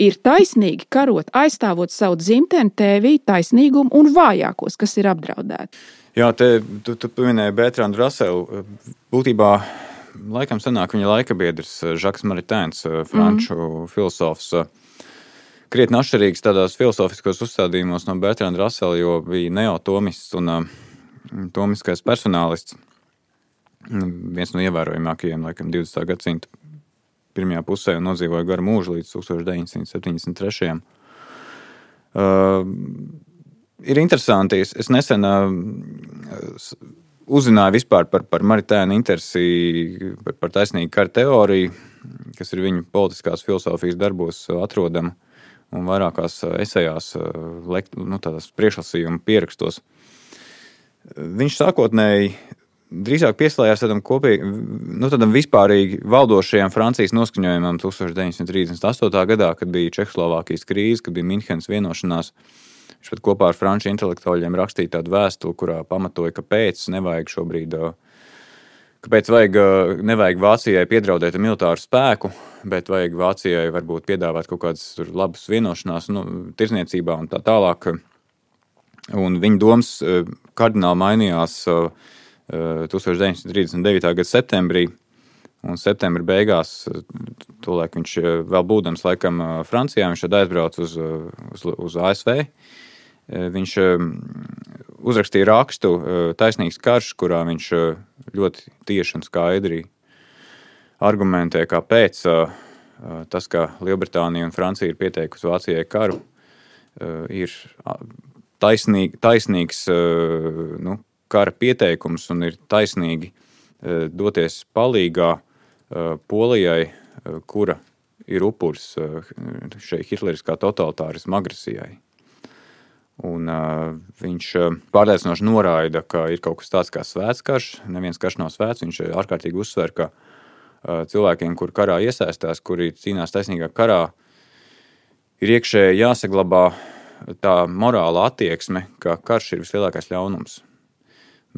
Ir taisnīgi karot, aizstāvot savu dzimteni, tēvī, taisnīgumu un vājākos, kas ir apdraudēti. Jā, te, tu, tu pieminēji Bētrānu Raselu. Būtībā laikam senāk viņa laika biedrs Žaks Maritēns, franču mm. filozofs krietni atšķirīgs tādos filozofiskos uzstādījumos no Bertrāna Rasela, jo bija neotomists un uh, tomiskais personālists. Viens no ievērojamākajiem, laikam, 20. gadsimta pirmajā pusē un nodzīvoja garu mūžu līdz 1973. Uh, ir interesanti, es, es nesen uh, uzzināju par, par Maritēnu interesi, par, par taisnīgu kara teoriju, kas ir viņa politiskās filozofijas darbos atrodama. Uh, un vairākās eh, esejās, eh, nu, priekšlasījuma pierakstos. Viņš sākotnēji drīzāk pieslēdzās tādam kopīgam, nu, tādam vispārīgi valdošajam Francijas noskaņojumam 1938. gadā, kad bija Čehoslovākijas krīze, kad bija Minhenes vienošanās. Viņš pat kopā ar franču intelektuāļiem rakstīja tādu vēstuli, kurā pamatoja, kāpēc nevajag šobrīd uh, Kāpēc vajag, nevajag Vācijai piedraudēt militāru spēku, bet vajag Vācijai varbūt piedāvāt kaut kādas labas vienošanās, nu, tirzniecībā un tā tālāk. Un viņa domas kardināli mainījās 1939. gada septembrī. Un septembra beigās, tolaik viņš vēl būdams laikam Francijā, viņš tad aizbrauca uz, uz, uz ASV. Viņš uzrakstīja rakstu Taisnīgs karš, kurā viņš ļoti tieši un skaidri argumentē, kāpēc tas, ka Lielbritānija un Francija ir pieteikusi Vācijai karu, ir taisnīgi, taisnīgs nu, kara pieteikums un ir taisnīgi doties palīgā Polijai, kura ir upuris šai hitleriskā totalitārisma agresijai. Un, uh, viņš pārliecinoši noraida, ka ir kaut kas tāds kā svēts karš. Neviens karš nav svēts. Viņš ārkārtīgi uzsver, ka uh, cilvēkiem, kur karā iesaistās, kuri cīnās taisnīgā karā, ir iekšēji jāsaglabā tā morāla attieksme, ka karš ir vislielākais ļaunums.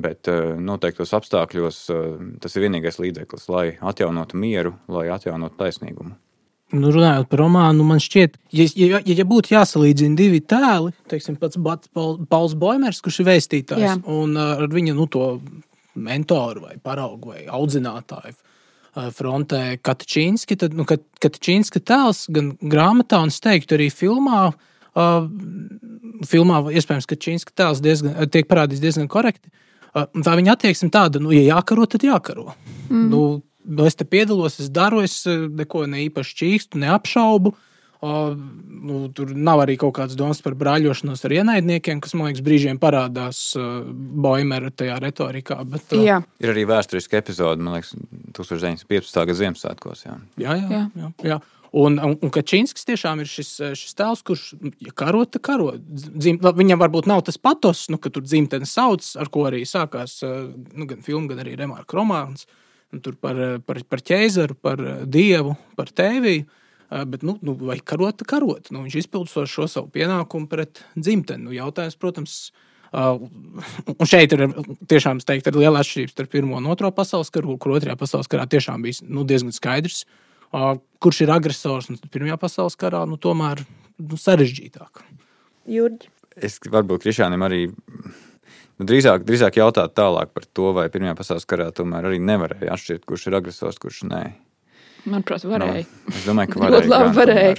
Bet uh, noteiktos apstākļos uh, tas ir vienīgais līdzeklis, lai atjaunotu mieru, lai atjaunotu taisnīgumu nu, runājot par romānu, man šķiet, ja, ja, ja, ja būtu jāsalīdzina divi tēli, teiksim, pats Pauls Boimers, kurš ir vēstītājs, Jā. un uh, ar viņa nu, mentoru vai paraugu vai audzinātāju uh, frontē Katačīnski, tad nu, Katačīnska tēls gan grāmatā, un es teiktu arī filmā. Uh, filmā iespējams, ka Čīnska tēls diezgan, tiek parādīts diezgan korekti. Uh, tā viņa attieksme tāda, nu, ja jākaro, tad jākaro. Mm. Nu, Nu, es te piedalos, es daru, es eh, neko ne īpaši čīkstu, neapšaubu. Uh, nu, tur nav arī kaut kādas domas par brāļošanos ar ienaidniekiem, kas man liekas, brīžiem parādās uh, Boimera tajā retorikā. Bet, uh, jā. Ir arī vēsturiski epizode, man liekas, 1915. gada Ziemassvētkos. Jā, jā, jā. jā. jā, jā. Un, un, un Kačinskis tiešām ir šis, šis tēls, kurš ja karo, tad karo. Dzim, viņam varbūt nav tas patos, nu, ka tur dzimtenes sauc, ar ko arī sākās nu, gan filma, gan arī Remarka romāns. Uh, Tur par, par, par ķēzaru, par dievu, par tēviju. Bet, nu, nu, vai karot, karot. Nu, viņš izpildīja šo savu pienākumu pret dzimteni. Nu, jautājums, protams, uh, un šeit ir tiešām teikt, ir liela atšķirība starp Pirmo un Otro pasaules karu, kur Otrajā pasaules karā tiešām bija nu, diezgan skaidrs, uh, kurš ir agresors. Un Pirmajā pasaules karā nu, tomēr nu, sarežģītāk. Jurģi. Es varbūt Krišānam arī Nu, drīzāk, drīzāk jautāt tālāk par to, vai Pirmajā pasaules karā tomēr arī nevarēja atšķirt, kurš ir agresors, kurš nē. Manuprāt, varēja. No, es domāju, ka varēja. ļoti labi varēja.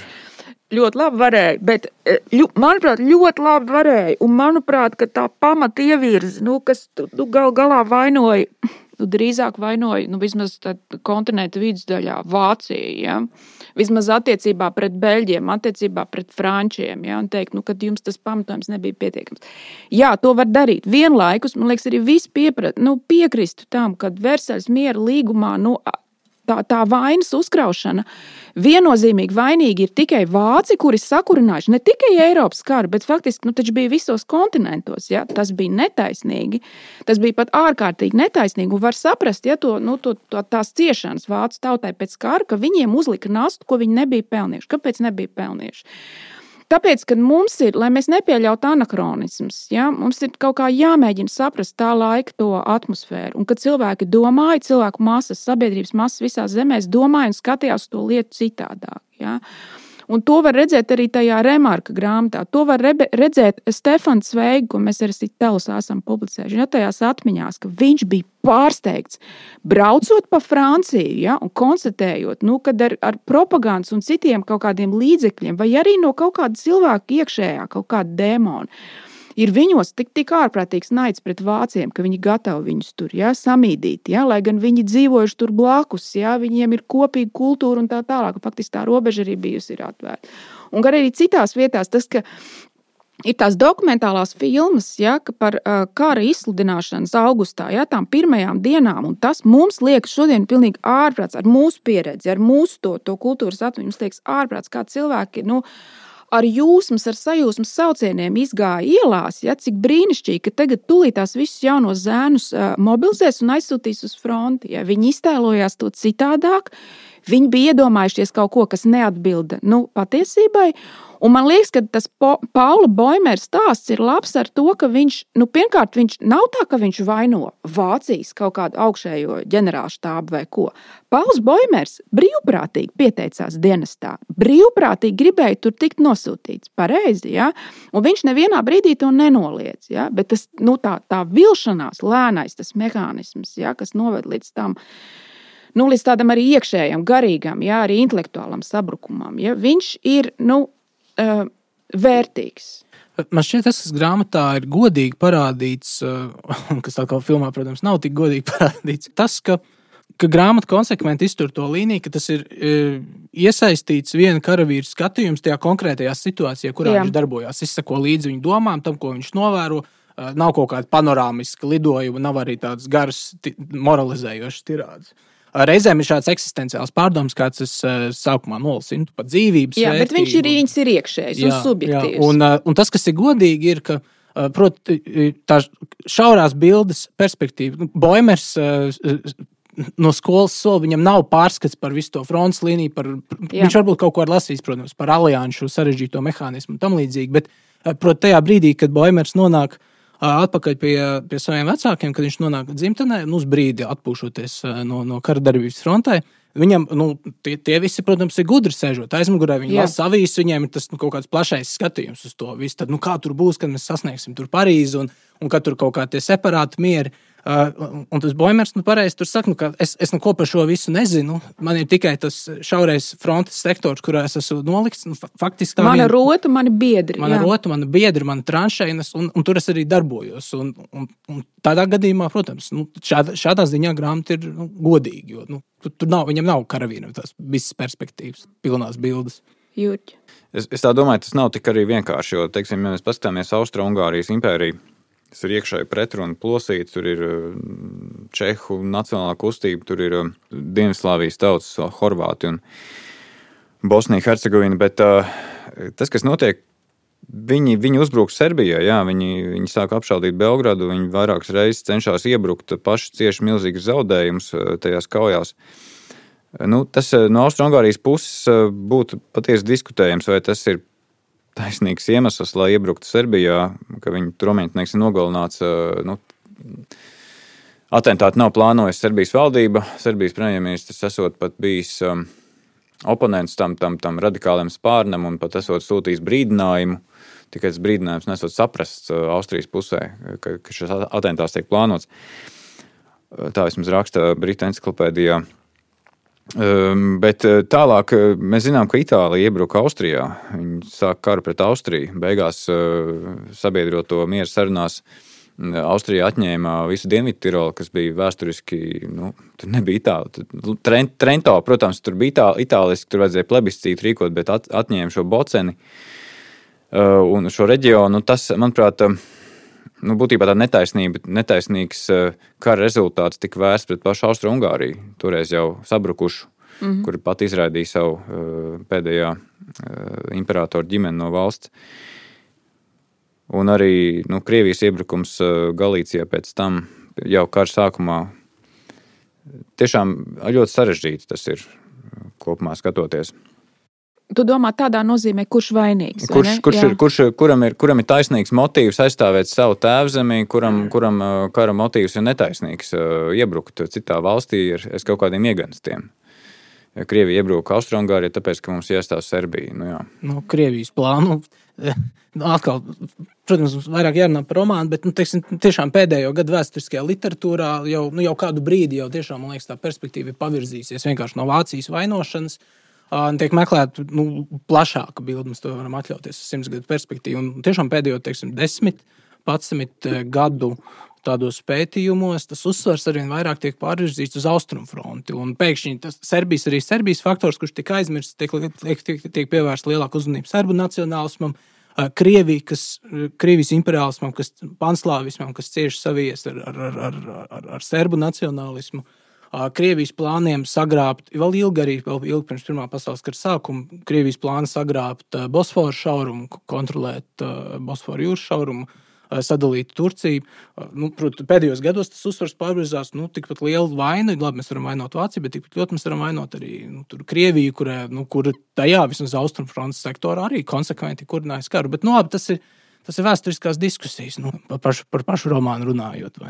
Ļoti labi varēja, bet, eh, ļu, manuprāt, ļoti labi varēja. Un, manuprāt, tā pamata ievirzi, nu, kas nu, gal galā vainoja nu, drīzāk vainoju nu, vismaz kontinentu vidusdaļā Vāciju. Ja? Vismaz attiecībā pret Beļģiem, attiecībā pret Frančiem. Ja? Un teikt, nu, ka jums tas pamatojums nebija pietiekams. Jā, to var darīt. Vienlaikus, man liekas, arī viss pieprat, nu, piekristu tam, ka Versaļas miera līgumā nu, tā, tā vainas uzkraušana viennozīmīgi vainīgi ir tikai vāci, kuri sakurinājuši ne tikai Eiropas karu, bet faktiski nu, bija visos kontinentos. Ja? Tas bija netaisnīgi. Tas bija pat ārkārtīgi netaisnīgi. Un var saprast, ja to, nu, to, to, tās ciešanas vācu tautai pēc kara, ka viņiem uzlika nastu, ko viņi nebija pelnījuši. Kāpēc nebija pelnījuši? Tāpēc, kad mums ir, lai mēs nepieļautu anahronismus, ja, mums ir kaut kā jāmēģina saprast tā laika to atmosfēru. Un kad cilvēki domāja, cilvēku masas, sabiedrības masas visā zemē domāja un skatījās to lietu citādāk. Ja. Un to var redzēt arī tajā remarka grāmatā. To var redzēt Stefans Sveigs, ko mēs arī Telusā esam publicējuši. Ja, tajās atmiņās, ka viņš bija pārsteigts, braucot pa Franciju ja, un konstatējot, nu, ka ar, ar propagandas un citiem kaut kādiem līdzekļiem, vai arī no kaut kāda cilvēka iekšējā, kaut kāda dēmona ir viņos tik, tik ārprātīgs naids pret vācijiem, ka viņi gatavi viņus tur ja, samīdīt. Ja, lai gan viņi dzīvojuši tur blakus, ja, viņiem ir kopīga kultūra un tā tālāk. Faktiski tā robeža arī bijusi atvērta. Un arī citās vietās tas, ka ir tās dokumentālās filmas ja, par uh, kara izsludināšanas augustā, ja, tām pirmajām dienām. Tas mums liekas šodien pilnīgi ārprāts ar mūsu pieredzi, ar mūsu to, to kultūras atmiņu. Mums liekas ārprāts, kā cilvēki. Nu, ar jūsmas, ar sajūsmas saucieniem izgāja ielās, ja, cik brīnišķīgi, ka tagad tūlīt tās visus jaunos zēnus mobilizēs un aizsūtīs uz fronti. Ja. Viņi iztēlojās to citādāk, viņi bija iedomājušies kaut ko, kas neatbilda nu, patiesībai. Un man liekas, ka tas Paula Boimera stāsts ir labs ar to, ka viņš, nu, pirmkārt, viņš nav tā, ka viņš vaino Vācijas kaut kādu augšējo ģenerālštābu vai ko. Pauls Boimers brīvprātīgi pieteicās dienestā, brīvprātīgi gribēja tur tikt nosūtīts. Pareizi, ja? Un viņš nevienā brīdī to nenoliedz. Ja? Bet tas, nu, tā, tā vilšanās, lēnais mehānisms, ja? kas noved līdz tam nu, līdz tādam arī iekšējam, garīgam, jā, arī intelektuālam sabrukumam. Ja? Viņš ir nu, uh, vērtīgs. Man šķiet, tas, grāmatā ir godīgi parādīts, *laughs* uh, kas tā kā filmā, protams, nav tik godīgi *laughs* parādīts, tas, ka, ka grāmata konsekventi iztur to līniju, ka tas ir uh, iesaistīts viena karavīra skatījums tajā konkrētajā situācijā, kurā Jā. viņš darbojās. Izsako līdzi viņa domām, tam, ko viņš novēro. Nav kaut kāda panorāmiska lidojuma, nav arī tādas garas, moralizējošas tirādes. Reizēm ir šāds eksistenciāls pārdoms, kāds es uh, sākumā nolasīju, nu, par dzīvības. Jā, vērtību. bet viņš ir, viņas ir iekšējs jā, un subjektīvs. Jā, un, un tas, kas ir godīgi, ir, ka uh, proti, tā šaurās bildes perspektīva, nu, Boimers. No skolas sola viņam nav pārskats par visu to frontes līniju. Par, Jā. viņš varbūt kaut ko ir lasījis, protams, par alianšu sarežģīto mehānismu un tam līdzīgi. Bet, protams, tajā brīdī, kad Boimers nonāk uh, atpakaļ pie, pie saviem vecākiem, kad viņš nonāk dzimtenē, nu, uz brīdi atpūšoties no, no kara darbības frontē. Viņam, nu, tie, tie visi, protams, ir gudri sēžot aizmugurē. Viņi lasa avīzes, viņiem ir tas nu, kaut kāds plašais skatījums uz to visu. Tad, nu, kā tur būs, kad mēs sasniegsim tur Parīzi un, un kad tur kaut kādi separāti mieri. Uh, un tas Boimers, nu, pareizi tur saka, nu, ka es, es neko par šo visu nezinu. Man ir tikai tas šaurais frontes sektors, kurā es esmu nolikts. Nu, faktiski tā ir. Mana rota, mani biedri. Mana jā. rota, mana biedri, mana tranšēnas, un, un tur es arī darbojos. Un, un, un tādā gadījumā, protams, nu, šādā, šādā ziņā grāmata ir nu, godīga. Jo, nu, tur, tur nav, viņam nav karavīna tās visas perspektīvas, pilnās bildes. Jūķi. Es, es tā domāju, tas nav tik arī vienkārši. Jo, teiksim, ja mēs paskatāmies Austro-Ungārijas impēriju, kas ir iekšēji pretruna plosīta. Tur ir mm, Čehu nacionālā kustība, tur ir mm, Dienvidslāvijas tautas, Horvāti un Bosnija, Hercegovina. Bet uh, tas, kas notiek, viņi, viņi uzbruk Serbijai, jā, viņi, viņi sāk apšaudīt Belgradu, viņi vairākas reizes cenšas iebrukt, paši cieši milzīgus zaudējumus tajās kaujās. Nu, tas no Austrijas puses būtu patiesi diskutējams, vai tas ir taisnīgs iemesls, lai iebruktu Serbijā, ka viņi tur ir nogalināts. Nu, Atentātu nav plānojusi Serbijas valdība. Serbijas premjerministrs esot pat bijis um, oponents tam, tam, tam radikālajam spārnam un pat esot sūtījis brīdinājumu. Tikai tas brīdinājums nesot saprasts uh, Austrijas pusē, ka, ka šis atentāts tiek plānots. Tā vismaz raksta Brītā encyklopēdijā. Ehm, bet eh, tālāk eh, mēs zinām, ka Itālija iebruka Austrijā. Viņi sāk karu pret Austriju. Beigās eh, sabiedroto miera sarunās Austrija atņēma visu Dienvidu Tirolu, kas bija vēsturiski, nu, tur nebija itāļu. Trento, protams, tur bija itāļu, itāliski, tur vajadzēja plebiscītu rīkot, bet at, atņēma šo boceni un šo reģionu. Tas, manuprāt, nu, būtībā tā netaisnība, netaisnīgs uh, kara rezultāts tika vērsts pret pašu Austru-Ungāriju, toreiz jau sabrukušu, mm -hmm. kur pat izraidīja savu uh, pēdējā imperatora ģimeni no valsts. Un arī nu, Krievijas iebrukums Galīcijā pēc tam, jau kara sākumā, tiešām ļoti sarežģīti tas ir kopumā skatoties. Tu domā, tādā nozīmē, kurš vainīgs? Kurš, kurš ir, kurš, kuram, ir, kuram ir taisnīgs motīvs aizstāvēt savu tēvzemi, kuram, kuram uh, kara motīvs ir netaisnīgs uh, iebrukt citā valstī ar kaut kādiem ieganstiem? Krievija iebruka Austrumgārijā, tāpēc, ka mums iestāv Serbija. Nu, jā. nu, Krievijas plānu. Nu, atkal, protams, mums vairāk jārunā par romānu, bet nu, teiksim, tiešām pēdējo gadu vēsturiskajā literatūrā jau, nu, jau kādu brīdi jau tiešām, man liekas, tā perspektīva ir pavirzījusies vienkārši no Vācijas vainošanas. Un tiek meklēta nu, plašāka bilde, mēs to varam atļauties, simts gadu perspektīvu. Un tiešām pēdējo, teiksim, desmit, patsmit gadu tādos pētījumos tas uzsvars arvien vairāk tiek pārvirzīts uz austrumu fronti. Pēkšņi tas Serbijas, arī Serbijas faktors, kurš tika aizmirsts, tiek, tiek, tiek, tiek pievērsta lielāka uzmanība serbu nacionālismam. Krievija, kas, Krievijas imperiālismam, kas panslāvismam, kas cieši savies ar, ar, ar, ar, ar, ar serbu nacionālismu. Krievijas plāniem sagrābt, vēl ilgi, arī vēl ilgi pirms Pirmā pasaules kara sākuma, Krievijas plāni sagrābt Bosforu šaurumu, kontrolēt Bosforu jūras šaurumu, sadalīt Turciju. Nu, protams, pēdējos gados tas uzsvars pārvirzās nu, tikpat liela vaina. Labi, mēs varam vainot Vāciju, bet tikpat ļoti mēs varam vainot arī nu, Krieviju, kur, nu, kur tajā vismaz austrumfrontes sektorā arī konsekventi kurinājas karu. Bet nu, labi, tas ir, tas ir vēsturiskās diskusijas nu, par, pašu, par pašu romānu runājot.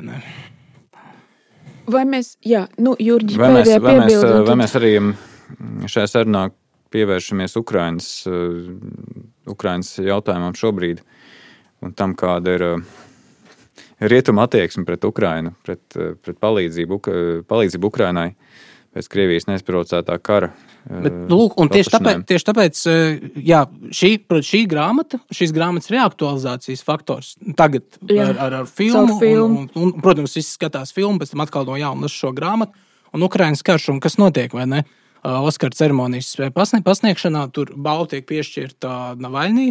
Vai, mēs, jā, nu, Jurģi, vai mēs, vai, mēs, vai mēs arī šajā sarunā pievēršamies Ukraiņas, Ukraiņas jautājumam šobrīd? un tam, kāda ir uh, rietuma attieksme pret Ukrajinu, pret, pret palīdzību, palīdzību Ukrajinai pēc Krievijas nesprovocētā kara. Bet, lūk, tieši tāpēc, tieši tāpēc jā, šī, šī grāmata, šīs grāmatas reaktualizācijas faktors tagad jā, ar, ar, ar filmu, filmu. Un, un, un, protams, viss skatās filmu, pēc tam atkal no jauna uz šo grāmatu un Ukraiņas karš un kas notiek, vai ne? Oskara ceremonijas pasniegšanā. Tur balva tiek piešķirta Navaļnī,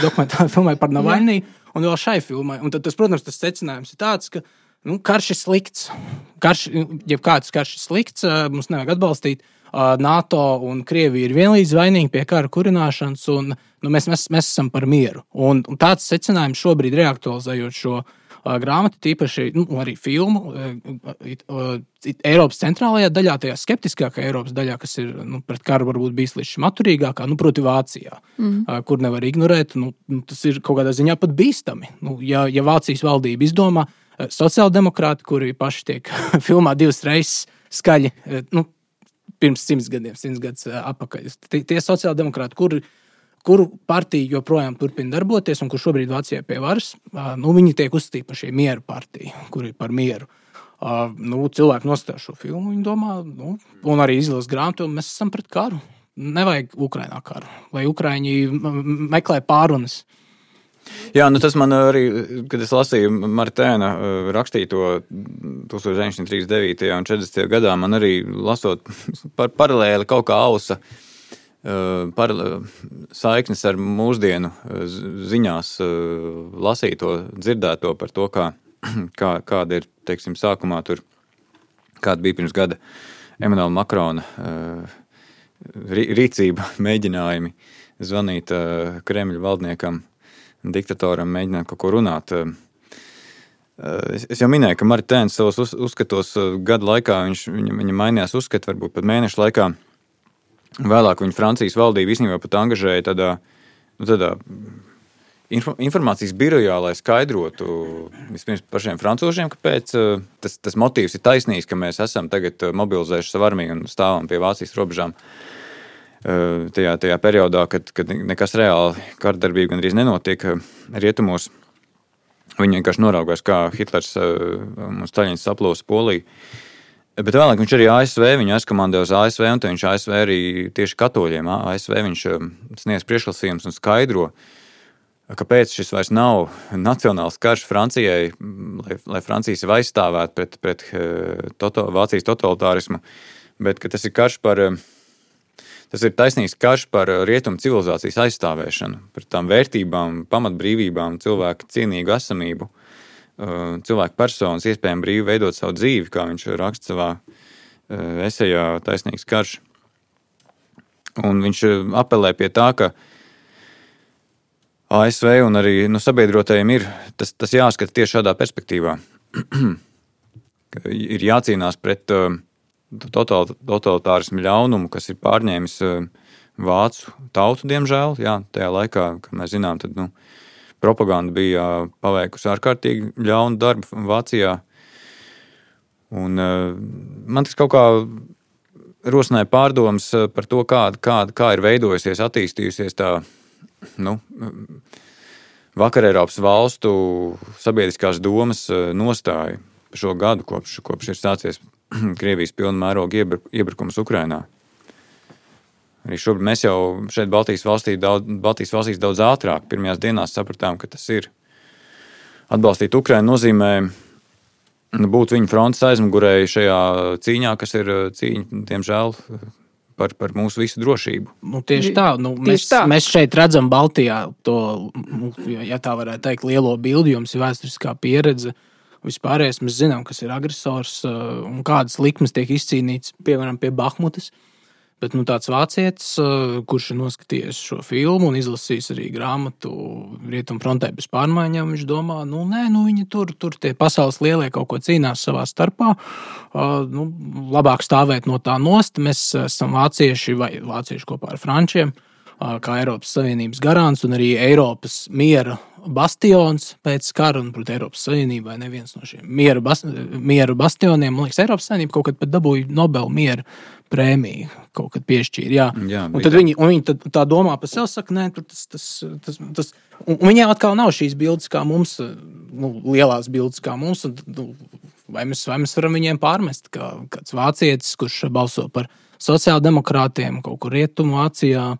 dokumentālajai *laughs* filmai par Navaļnī, un vēl šai filmai. Un tad, tas, protams, tas secinājums ir tāds, ka nu, karš ir slikts. Karš, ja kāds karš ir slikts, mums nevajag atbalstīt. NATO un Krievija ir vienlīdz vainīgi pie kara kurināšanas, un nu, mēs, mēs, mēs esam par mieru. Un, un tāds secinājums šobrīd, reaktualizējot šo grāmatu, tīpaši nu, arī filmu Eiropas centrālajā daļā, tajā skeptiskākajā Eiropas daļā, kas ir nu, pret karu varbūt bijis līdz šim atturīgākā, nu, proti, Vācijā, mm. kur nevar ignorēt. Nu, nu, tas ir kaut kādā ziņā pat bīstami. Nu, ja, ja Vācijas valdība izdomā, sociāldemokrāti, kuri paši tiek *laughs* filmā divas reizes skaļi, nu, pirms simts gadiem, simts gadus atpakaļ, tie sociāldemokrāti, kuri kuru partija joprojām turpina darboties un kur šobrīd Vācijā pie varas, nu, viņi tiek uzskatīti par šī miera partiju, kur ir par mieru. Uh, nu, cilvēki nostāja šo filmu, viņi domā, nu, un arī izlasa grāmatu, mēs esam pret karu. Nevajag Ukraiņā karu, vai Ukrāņi meklē pārunas. Jā, nu tas man arī, kad es lasīju Martēna rakstīto 1939. un 40. gadā, man arī lasot *laughs* par paralēli kaut kā ausa Eh, par saiknes ar mūsdienu eh, ziņās eh, lasīto, dzirdēto par to, kā, *clears throat* kā, kāda ir teiksim, sākumā tur, kāda bija pirms gada Emanuela Makrona rīcība, *laughs* mēģinājumi zvanīt Kremļa valdniekam, diktatoram, mēģināt kaut ko runāt. Es jau minēju, ka Maritēns savos uzskatos gadu laikā viņš, viņa, viņa mainījās uzskati, varbūt pat mēnešu laikā. Vēlāk viņa Francijas valdība īstenībā pat angažēja tādā, nu, tādā informācijas birojā, lai skaidrotu vispirms pašiem frančūžiem, kāpēc tas, tas motīvs ir taisnīgs, ka mēs esam tagad mobilizējuši savu armiju un stāvam pie Vācijas robežām. Uh, tajā, tajā periodā, kad, kad nekas reāli kardarbība gandrīz nenotiek rietumos, viņi vienkārši noraugās, kā Hitlers un Staļins saplūsa Poliju. Bet vēlāk viņš arī ASV, viņu aizkomandēja uz ASV, un viņš ASV arī tieši katoļiem ASV viņš sniedz priekšlasījumus un skaidro. kāpēc šis vairs nav nacionāls karš Francijai, lai, lai Francija sevi aizstāvētu pret, pret toto, Vācijas totalitārismu, bet tas ir karš par. Tas ir taisnīgs karš par rietumu civilizācijas aizstāvēšanu, par tām vērtībām, pamatbrīvībām, cilvēku cienīgu esamību, cilvēku personas iespējām brīvi veidot savu dzīvi, kā viņš raksta savā esejā Taisnīgs karš. Un viņš apelē pie tā, ka ASV un arī nu, sabiedrotajiem ir tas, tas jāskata tieši šādā perspektīvā. *clears throat* ir jācīnās pret uh, totalitārismu ļaunumu, kas ir pārņēmis uh, vācu tautu, diemžēl. Jā, tajā laikā, kā mēs zinām, tad, nu, propaganda bija uh, paveikusi ārkārtīgi ļaunu darbu Vācijā. Un, uh, man tas kaut kā rosināja pārdomas par to, kāda, kāda, kā ir veidojusies, attīstījusies tā nu, vakar Eiropas valstu sabiedriskās domas eh, nostāju šo gadu, kopš, kopš ir sācies *clears throat* Krievijas pilna mēroga iebrukums Ukrajinā. Arī šobrīd mēs jau šeit, Baltijas, valstī, daudz, Baltijas valstīs, daudz ātrāk, pirmajās dienās sapratām, ka tas ir. Atbalstīt Ukraiņu nozīmē būt viņu frontes aizmugurēji šajā cīņā, kas ir eh, cīņa, diemžēl, par, par mūsu visu drošību. Nu, tieši tā, nu, tieši mēs, tā. mēs šeit redzam Baltijā to, ja tā varētu teikt, lielo bildi, jums ir vēsturiskā pieredze. Vispārējais mēs zinām, kas ir agresors uh, un kādas likmes tiek izcīnītas, piemēram, pie Bahmutas. Bet nu, tāds vācietis, uh, kurš ir noskatījies šo filmu un izlasījis arī grāmatu Rietumu frontē bez pārmaiņām, viņš domā, nu, nē, nu, viņi tur, tur tie pasaules lielie kaut ko cīnās savā starpā. Uh, nu, labāk stāvēt no tā nost. Mēs esam vācieši vai vācieši kopā ar frančiem, kā Eiropas Savienības garants un arī Eiropas miera bastions pēc kara un pret Eiropas Savienību. Neviens no šiem miera, bas, miera bastioniem, man liekas, Eiropas Savienība kaut kad pat dabūja Nobel miera prēmiju kaut kad piešķīra. Jā. Jā, un tad viņi, un viņi tad, tā domā par sevi, saka, nē, tas, tas, tas, tas. Un viņiem atkal nav šīs bildes, kā mums, nu, lielās bildes, kā mums. Un, nu, vai, mēs, vai mēs varam viņiem pārmest, kā kāds vācietis, kurš balso par sociāldemokrātiem kaut kur rietumu Vācijā,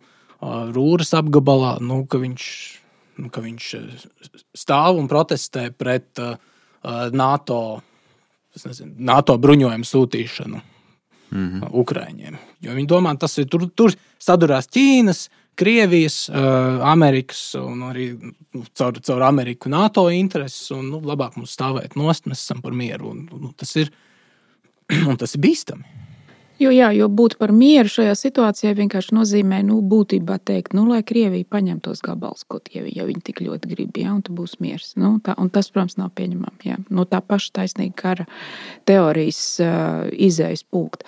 Rūras apgabalā, nu, ka viņš, nu, ka viņš stāv un protestē pret uh, NATO, nezinu, NATO bruņojumu sūtīšanu mm -hmm. Ukraiņiem. Jo viņi domā, tas ir tur, tur sadurās Ķīnas, Krievijas, uh, Amerikas un arī nu, caur, caur Ameriku NATO intereses. Un, nu, labāk mums stāvēt nost, mēs esam par mieru. Un, nu, tas, ir, *clears throat* un tas ir bīstami. Jo, jā, jo būt par mieru šajā situācijā vienkārši nozīmē, nu, būtībā teikt, nu, lai Krievija paņem tos gabalus, ko tie, ja viņi tik ļoti grib, jā, un tad būs miers. Nu, tā, un tas, protams, nav pieņemami. Jā. No tā paša taisnīga kara teorijas uh, izējas pūkt.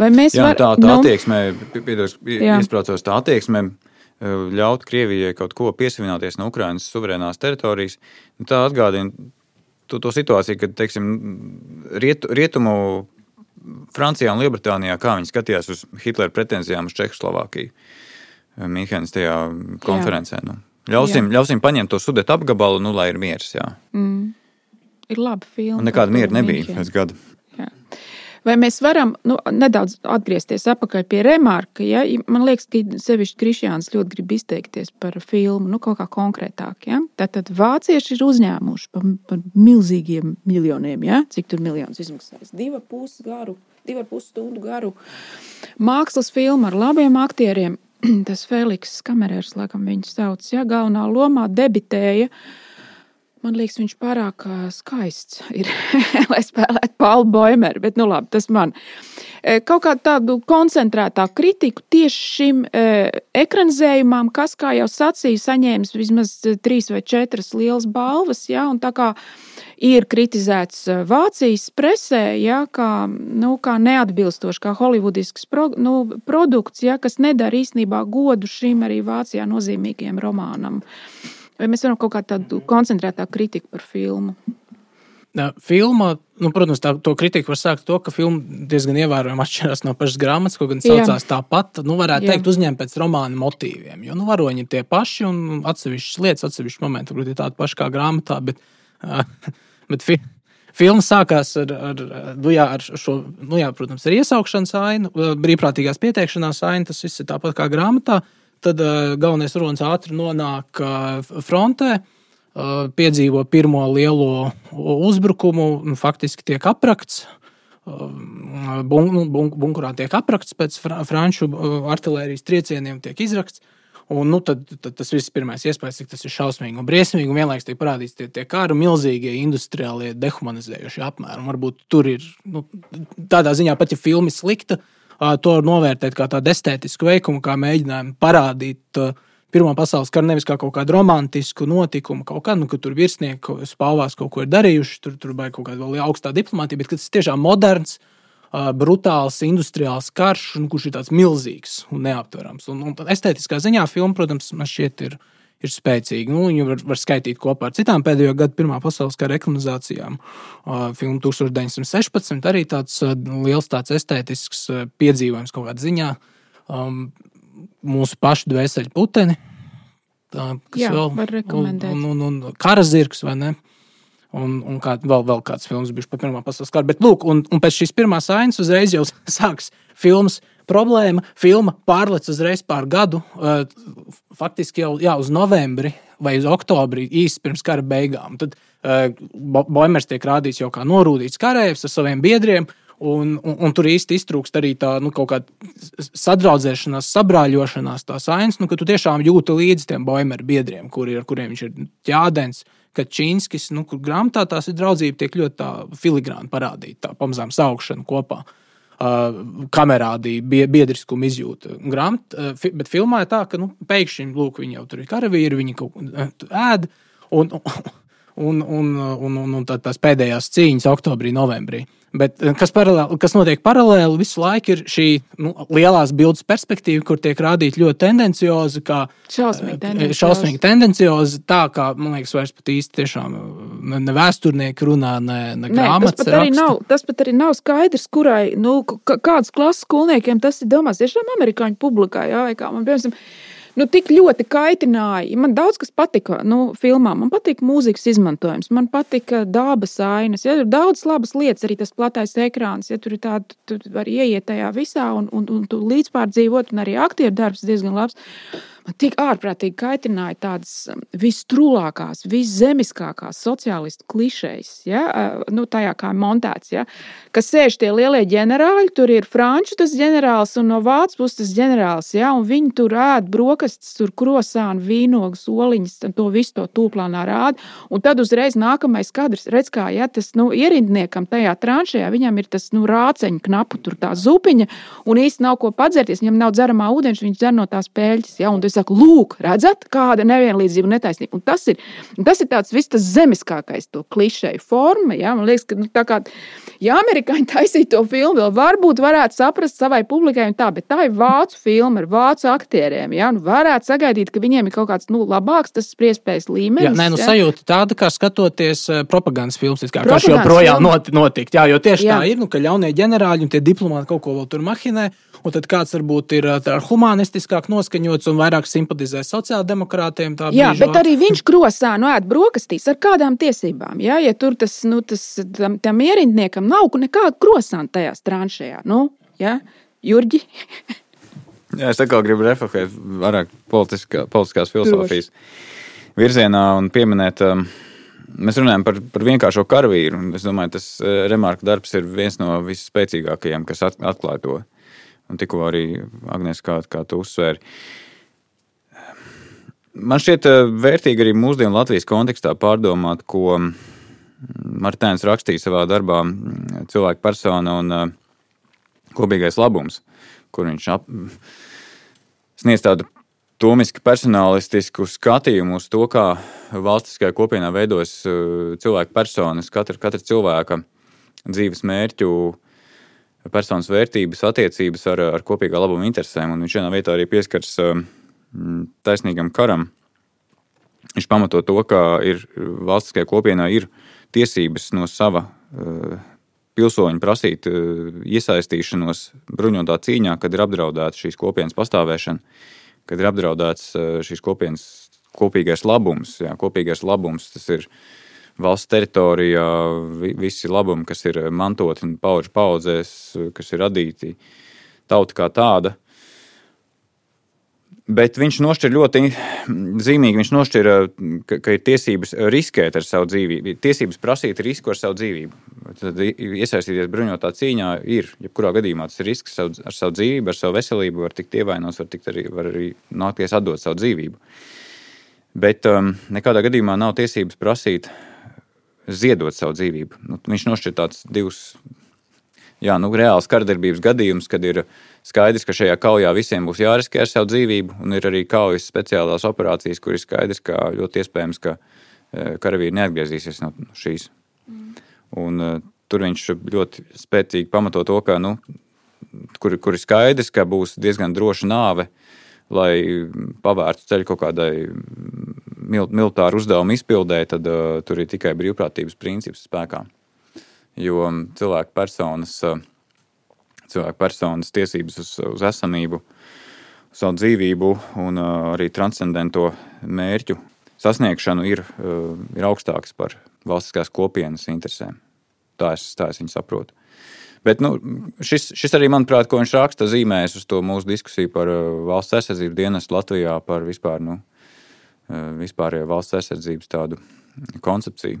Vai mēs jā, var, tā, tā nu, attieksme, piedos, iesprācos tā attieksme, ļaut Krievijai kaut ko piesavināties no Ukrainas suverēnās teritorijas, nu, tā atgādina to, to situāciju, kad, teiksim, riet, rietumu Francijā un Lielbritānijā, kā viņi skatījās uz Hitlera pretenzijām uz Čehoslovākiju Mīnhenes tajā konferencē. Jā. Nu. Ļausim, jā. ļausim paņemt to sudētu apgabalu, nu, lai ir miers. Jā. Mm. Ir labi. Un nekāda miera nebija pēc gada. Vai mēs varam nu, nedaudz atgriezties atpakaļ pie remarka? Ja? Man liekas, ka sevišķi Krišjāns ļoti grib izteikties par filmu, nu, kaut kā konkrētāk. Ja? Tātad vācieši ir uzņēmuši par, par milzīgiem miljoniem, ja? cik tur miljonus izmaksājas. Divu pusi garu, divu pusi stundu garu mākslas filmu ar labiem aktieriem. *clears throat* Tas Feliks Kamerērs, laikam viņu sauc, ja galvenā lomā debitēja. Uh, Man liekas, viņš pārāk skaists ir, *laughs* lai spēlētu Paulu Boimeru, bet nu labi, tas man. Kaut kādu tādu koncentrētāku kritiku tieši šim ekranizējumam, kas, kā jau sacīja, saņēmis vismaz trīs vai četras lielas balvas. Ja, tā kā ir kritizēts Vācijas presē, ja, kā, nu, kā neatbilstoši, kā holivudisks pro, nu, produkts, ja, kas nedara īstenībā godu šim arī Vācijā nozīmīgajam romānam. Uh, Vai mēs varam kaut kādu tādu koncentrētāku kritiku par filmu? Filma, nu, protams, tā, to kritiku var sākt to, ka filma diezgan ievērojami atšķirās no pašas grāmatas, kaut gan saucās Jā. tāpat. Nu, varētu Jā. teikt, uzņemt pēc romāna motīviem. Jo nu, varoņi ir tie paši un atsevišķas lietas, atsevišķi momenti, varbūt ir tādi paši kā grāmatā. Bet, uh, *laughs* bet fi, filma sākās ar, ar, nu, jā, ar šo, nu, jā, protams, ar iesaukšanas ainu, brīvprātīgās pieteikšanās ainu. Tas viss ir tāpat kā grāmatā. Tad galvenais runas ātri nonāk frontē. Piedzīvo pirmo lielo uzbrukumu, faktiski tiek aprakts. Bun, nu, bun, bunkurā tiek aprakts pēc franču artērijas triecieniem, tiek izrakts. Un, nu, tad, tad tas viss pirmais iespējas, cik tas ir šausmīgi un briesmīgi. Un vienlaikus tiek parādīts tie, tie kara milzīgie industriālie dehumanizējošie apmēri. Varbūt tur ir nu, tādā ziņā, pat ja filma slikta, to novērtēt kā tādu estētisku veikumu, kā mēģinājumu parādīt. Pirmā pasaules kara nevis kā kaut kādu romantisku notikumu, kaut kādu, nu, ka tur virsnieki spāvās kaut ko ir darījuši, tur, tur vai kaut kāda vēl augstā diplomātija, bet tas tiešām moderns, uh, brutāls industriāls karš, nu, kurš ir tāds milzīgs un neaptverams. Un, un estētiskā ziņā filma, protams, man šķiet, ir, ir spēcīga. Nu, viņu var, var skaitīt kopā ar citām pēdējo gadu Pirmā pasaules kara ekranizācijām. Uh, filma 1916 arī tāds uh, liels tāds estētisks uh, piedzīvojums kaut kādā ziņā. Um, mūsu pašu dvēseli puteni. Tā, Jā, vēl, var rekomendēt. Un, un, un, un karazirgs vai ne? Un, un kā, vēl, vēl kāds filmas bija par Pirmā pasaules karu. Bet, lūk, un, un pēc šīs pirmās ainas uzreiz jau *laughs* sāks filmas problēma. Filma pārlec uzreiz pār gadu, uh, faktiski jau jā, uz novembri vai uz oktobri, īsi pirms kara beigām. Tad uh, Boimers tiek rādīts jau kā norūdīts karavīrs ar saviem biedriem. Un, un, un tur īsti iztrūkst arī tā nu, kaut kāda sadraudzēšanās, sabrāļošanās, tās ainas, nu, ka tu tiešām jūti līdzi tiem boimeru biedriem, kuri, ar kuriem viņš ir ķādens, Kačīnskis, nu, kur grāmatā tās ir draudzība, tiek ļoti filigrāni parādīta, tā pamazām saukšana kopā. Uh, kamerādīja biedriskumu izjūtu. Grāmat, uh, bet filmā ir tā, ka nu, pēkšņi lūk, viņi jau tur ir karavīri, viņi kaut ko uh, ēd. Un, un, un, un, un, un tās pēdējās cīņas oktobrī, novembrī. Bet eh, kas, paralēli, kas notiek paralēli visu laiku, ir šī nu, lielās bildes perspektīva, kur tiek rādīta ļoti tendenciozi, kā šausmīgi tendenciozi. šausmīgi tendenciozi. Tā kā man liekas, vairs pat īsti tiešām ne, vēsturnieki runā, ne, ne grāmatas. Tas pat, arī nav, tas pat arī nav skaidrs, kurai, nu, kādas klases skolniekiem tas ir domāts. Tiešām amerikāņu publikai, jā, vai kā man, piemēram, nu, tik ļoti kaitināja. Man daudz kas patika nu, filmā. Man patīk mūzikas izmantojums, man patika dabas ainas. Ja, ir daudz labas lietas, arī tas platais ekrāns. Ja, tur ir tāds, tu vari ieiet tajā visā un, un, un tu līdzpārdzīvot, un arī aktieru darbs diezgan labs man tik ārprātīgi kaitināja tādas um, vistrulākās, viszemiskākās sociālistu klišejas, ja? nu, tajā kā montēts. Ja? Kas sēž tie lielie ģenerāļi, tur ir franču tas ģenerālis un no vācu puses tas ģenerālis. Ja? Viņi tur ēd brokastis, tur krosānu, vīnogas, oliņas, to visu to tūplānā rāda. Un tad uzreiz nākamais kadrs, redz, kā ja, tas nu, ierindniekam tajā tranšajā, viņam ir tas nu, rāceņu knapu, tur tā zupiņa, un īsti nav ko padzerties, viņam nav dzeramā ūdeņš, viņš dzer no tās pēļķis. Ja? Un tas saku, lūk, redzat, kāda nevienlīdzība un netaisnība. Un tas ir, tas ir tāds viss tas zemiskākais, to klišeju forma. Ja? Man liekas, ka nu, tā kā ja amerikāņi *laughs* taisīja to filmu, vēl varbūt varētu saprast savai publikai, tā, bet tā ir vācu filma ar vācu aktieriem. Ja? Nu, varētu sagaidīt, ka viņiem ir kaut kāds nu, labāks tas spriedzes līmenis. Jā, nē, nu, ja? sajūta tāda, kā skatoties eh, propagandas filmas, kā tas joprojām not, notikt. Jā, jo tieši jā. tā ir, nu, ka ļaunie ģenerāļi un tie diplomāti kaut ko vēl tur mahinē. Un tad kāds varbūt ir eh, humanistiskāk noskaņots un vairāk simpatizē sociāldemokrātiem. Jā, brīžu. bet arī viņš krosā no ēd brokastīs ar kādām tiesībām. Jā, ja tur tas, nu, tas tam, tam ierindniekam nav nekāda krosāna tajā tranšajā. Nu, jā, Jurģi. *laughs* jā, es atkal gribu reflektēt vairāk politiskā, politiskās filozofijas virzienā un pieminēt. Um, Mēs runājam par, par vienkāršo karavīru. Es domāju, tas uh, remarka darbs ir viens no visspēcīgākajiem, kas atklāja to. Un tikko arī Agnēs, kā, kā tu uzsvēri. Man šķiet eh, vērtīgi arī mūsdienu Latvijas kontekstā pārdomāt, ko Martēns rakstīja savā darbā Cilvēka persona un eh, kopīgais labums, kur viņš ap... sniedz tādu tomiski personālistisku skatījumu uz to, kā valstiskajā kopienā veidojas eh, cilvēka personas, katra, katra cilvēka dzīves mērķu personas vērtības, attiecības ar, ar kopīgā labuma interesēm. Un viņš vienā vietā arī pieskars um, taisnīgam karam. Viņš pamato to, ka ir valstiskajā kopienā ir tiesības no sava uh, pilsoņa prasīt uh, iesaistīšanos bruņotā cīņā, kad ir apdraudēta šīs kopienas pastāvēšana, kad ir apdraudēts uh, šīs kopienas kopīgais labums. Jā, kopīgais labums tas ir valsts teritorijā visi labumi, kas ir mantoti un pauģu paudzēs, kas ir radīti tauta kā tāda. Bet viņš nošķir ļoti zīmīgi. Viņš nošķir, ka, ka ir tiesības riskēt ar savu dzīvību, tiesības prasīt risku ar savu dzīvību. Tad iesaistīties bruņotā cīņā ir, jebkurā gadījumā, tas ir risks ar savu dzīvību, ar savu veselību, var tikt ievainots, var, tikt arī, var arī nākties atdot savu dzīvību. Bet um, nekādā gadījumā nav tiesības prasīt ziedot savu dzīvību. Nu, viņš nošķir tādus divus jā, nu, reāls kardarbības gadījums, kad ir skaidrs, ka šajā kaujā visiem būs jāriskē ar savu dzīvību, un ir arī kaujas speciālās operācijas, kur ir skaidrs, ka ļoti iespējams, ka e, karavīri neatgriezīsies no šīs. Mm. Un, uh, tur viņš ļoti spēcīgi pamato to, ka, nu, kur, kur ir skaidrs, ka būs diezgan droša nāve, lai pavērtu ceļu kaut kādai mil, militāru uzdevumu izpildē, tad uh, tur ir tikai brīvprātības princips spēkā. Jo cilvēku personas, uh, cilvēku personas tiesības uz, uz esamību, uz savu dzīvību un uh, arī transcendento mērķu sasniegšanu ir, uh, ir augstāks par valstiskās kopienas interesēm. Tā es, tā es viņu saprotu. Bet nu, šis, šis arī, manuprāt, ko viņš raksta, zīmēs uz to mūsu diskusiju par valsts aizsardzības dienestu Latvijā, par vispār, nu, vispārējo valsts aizsardzības tādu koncepciju.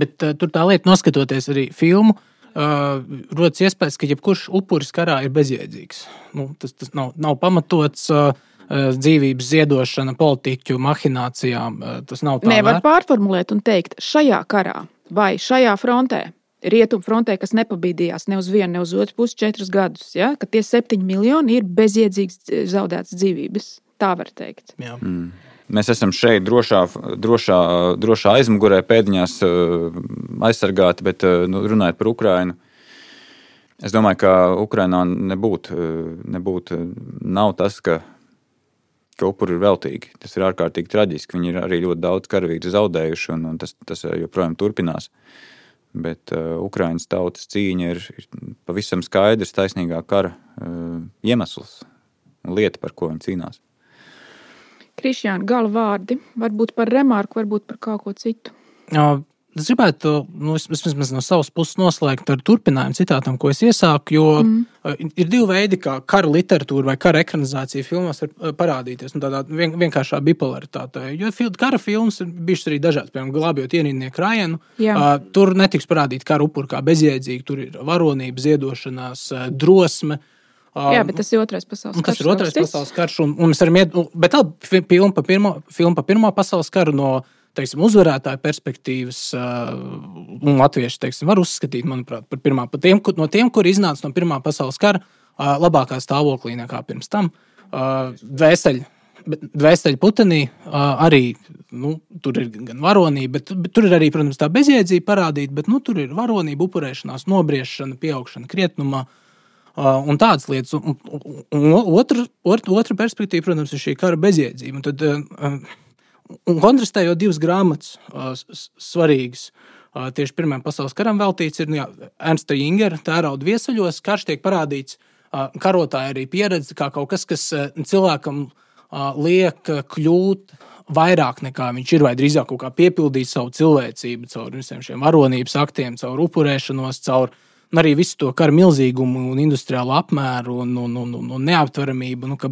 Bet uh, tur tā lieta, noskatoties arī filmu, uh, rodas iespējas, ka jebkurš upuris karā ir bezjēdzīgs. Nu, tas, tas nav, nav pamatots. Uh, dzīvības ziedošana, politiķu mahinācijām. Tas nav tā. Nevar vēr. pārformulēt un teikt, šajā karā vai šajā frontē, rietumu frontē, kas nepabīdījās ne uz vienu, ne uz otru pusi četrus gadus, ja, ka tie septiņi miljoni ir bezjēdzīgs zaudētas dzīvības. Tā var teikt. Jā. Mm. Mēs esam šeit drošā, drošā, drošā aizmugurē, pēdiņās aizsargāti, bet nu, runājot par Ukrajinu. Es domāju, ka Ukraiņā nebūtu, nebūt, nav tas, ka, ka upuri ir veltīgi. Tas ir ārkārtīgi traģiski. Viņi ir arī ļoti daudz karavīru zaudējuši, un, un tas, tas joprojām turpinās. Bet uh, Ukraiņas tautas cīņa ir, ir pavisam skaidrs, taisnīgā kara uh, iemesls un lieta, par ko viņi cīnās. Krišjāna, gala vārdi. Varbūt par remarku, varbūt par kaut ko citu. Es gribētu nu, vismaz no savas puses noslēgt ar turpinājumu citātam, ko es iesāku. Jo mm. ir divi veidi, kā kara literatūra vai kara ekranizācija filmās var parādīties. Nu, tādā vien, vienkāršā bipolaritātē. Jo kara filmas ir bijušas arī dažādas, piemēram, glābjot ienaidnieku Rajanu. Uh, tur netiks parādīta kara upuri kā bezjēdzīga. Tur ir varonība, ziedošanās, drosme. Um, Jā, bet tas ir otrais pasaules karš. Tas ir otrais pasaules karš. Un, un mēs varam iet, bet tā filma par pirmo, film pa pirmo pasaules karu no teiksim, uzvarētāju perspektīvas, uh, un latvieši teiksim, var uzskatīt, manuprāt, par pirmā, par tiem, no tiem, kuri iznāca no Pirmā pasaules kara, uh, labākā stāvoklī nekā pirms tam. Uh, Dvēseļi. Dvēseli putenī arī nu, tur ir gan varonība, bet, bet tur ir arī, protams, tā bezjēdzība parādīta. Bet nu, tur ir varonība, upurēšanās, nobriešana, pieaugšana krietnumā. Uh, un tādas lietas. Un, un, otra, otra, perspektīva, protams, ir šī kara bezjēdzība. Tad, uh, un kontrastējot divas grāmatas, uh, svarīgas. Uh, tieši Pirmajam pasaules karam veltīts ir nu, jā, Ernsta Ingera tērauda viesuļos. Karš tiek parādīts, uh, karotāja arī pieredze kā kaut kas, kas uh, cilvēkam uh, liek kļūt vairāk nekā viņš ir, vai drīzāk piepildīt savu cilvēcību caur visiem šiem varonības aktiem, caur upurēšanos, caur arī visu to kara milzīgumu un industriālo apmēru un, un, un, un, un neaptveramību, nu, ka,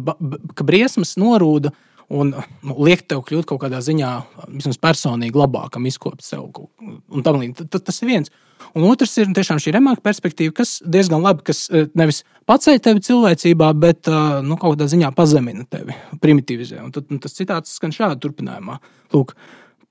ka briesmas norūda un nu, liek tev kļūt kaut kādā ziņā, vismaz personīgi labākam, izkopt sev. Un tam līdzīgi. Tas ir viens. Un otrs ir tiešām šī remarka perspektīva, kas diezgan labi, kas e, nevis paceļ tevi cilvēcībā, bet e, nu, kaut kādā ziņā pazemina tevi, primitīvizē. Un tad, un tas citāts skan šādi turpinājumā. Lūk,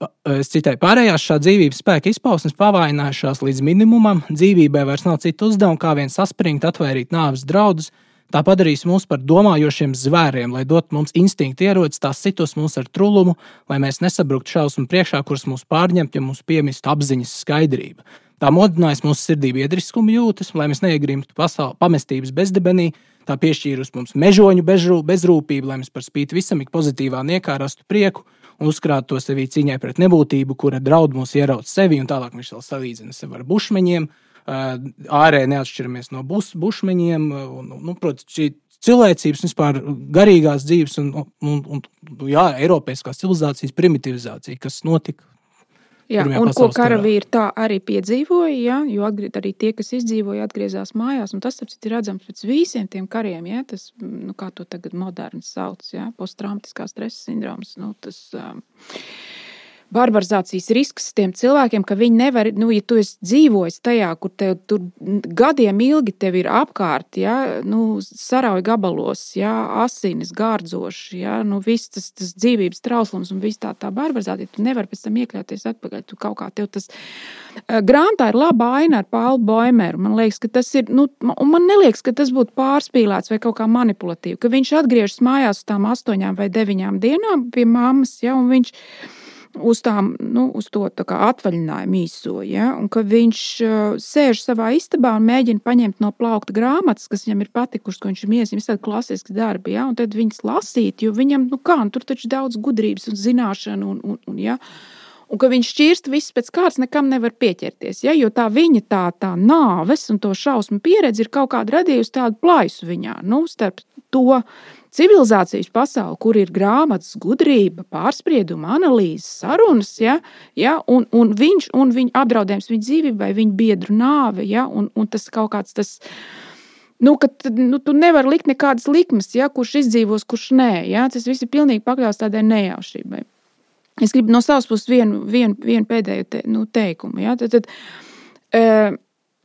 Es citēju, pārējās šā dzīvības spēka izpausmes pavainājušās līdz minimumam, dzīvībai vairs nav citu uzdevumu, kā vien saspringt, atvairīt nāves draudus, Tā padarīs mūs par domājošiem zvēriem, lai dotu mums instinktu ierocis, tās situs mūs ar trulumu, lai mēs nesabruktu šausmu priekšā, kuras mūs pārņemt, ja mums piemistu apziņas skaidrība. Tā modinājis mūsu sirdī biedriskumu jūtas, lai mēs neiegrimtu pasauli, pamestības bezdebenī, tā piešķīrus mums mežoņu bezrū, bezrūpību, lai mēs par spīti visam ik pozitīvā niekā rastu prieku un uzkrātu to sevī cīņai pret nebūtību, kura draud mūs ierauc sevi, un tālāk viņš vēl salīdzina sevi ar bušmeņiem ārēji neatšķiramies no bus, bušmeņiem. Un, nu, protams, šī cilvēcības, vispār garīgās dzīves un, un, un jā, Eiropas civilizācijas primitivizācija, kas notika Jā, Pirmajā un ko karavīri tā arī piedzīvoja, ja, jo atgrie, arī tie, kas izdzīvoja, atgriezās mājās. un Tas apcīt, ir redzams pēc visiem tiem kariem. Ja, tas, nu, kā to tagad moderni sauc, ja, posttraumatiskā stresa sindroms. Nu, tas, um, barbarizācijas risks tiem cilvēkiem, ka viņi nevar, nu, ja tu esi dzīvojis tajā, kur tev tur gadiem ilgi tev ir apkārt, ja, nu, sarauj gabalos, ja, asinis, gārdzoši, ja, nu, viss tas, tas dzīvības trauslums un viss tā, tā barbarizācija, tu nevari pēc tam iekļauties atpakaļ. Tu kaut kā tev tas Eh, grāmatā ir laba aina ar Paulu Boimeru. Man liekas, ka tas ir, nu, un man neliekas, ka tas būtu pārspīlēts vai kaut kā manipulatīvi, ka viņš atgriežas mājās uz tām astoņām vai deviņām dienām pie mammas, ja, un viņš uz, tām, nu, uz to atvaļinājumu īso. Ja? Un ka viņš uh, sēž savā istabā un mēģina paņemt no plaukta grāmatas, kas viņam ir patikušas, ko viņš ir iesaistīts, tādi klasiski darbi. Ja? Un tad viņas lasīt, jo viņam, nu kā, nu, tur taču daudz gudrības un zināšanu. Un, un, un, ja? Un ka viņš šķirst visu pēc kārtas, nekam nevar pieķerties. Ja? Jo tā viņa tā, tā nāves un to šausmu pieredze ir kaut kāda radījusi tādu plaisu viņā. Nu, starp to civilizācijas pasauli, kur ir grāmatas, gudrība, pārsprieduma, analīze, sarunas, ja, ja, un, un viņš un viņa apdraudējums viņa dzīvībai, viņa biedru nāve, ja, un, un tas kaut kāds tas. Nu, ka nu, tu nevari likt nekādas likmes, ja, kurš izdzīvos, kurš nē. Ja, tas viss ir pilnīgi pakļauts tādai nejaušībai. Es gribu no savas puses vienu, vienu, vienu pēdējo te, nu, teikumu. Ja, tad, tad, uh,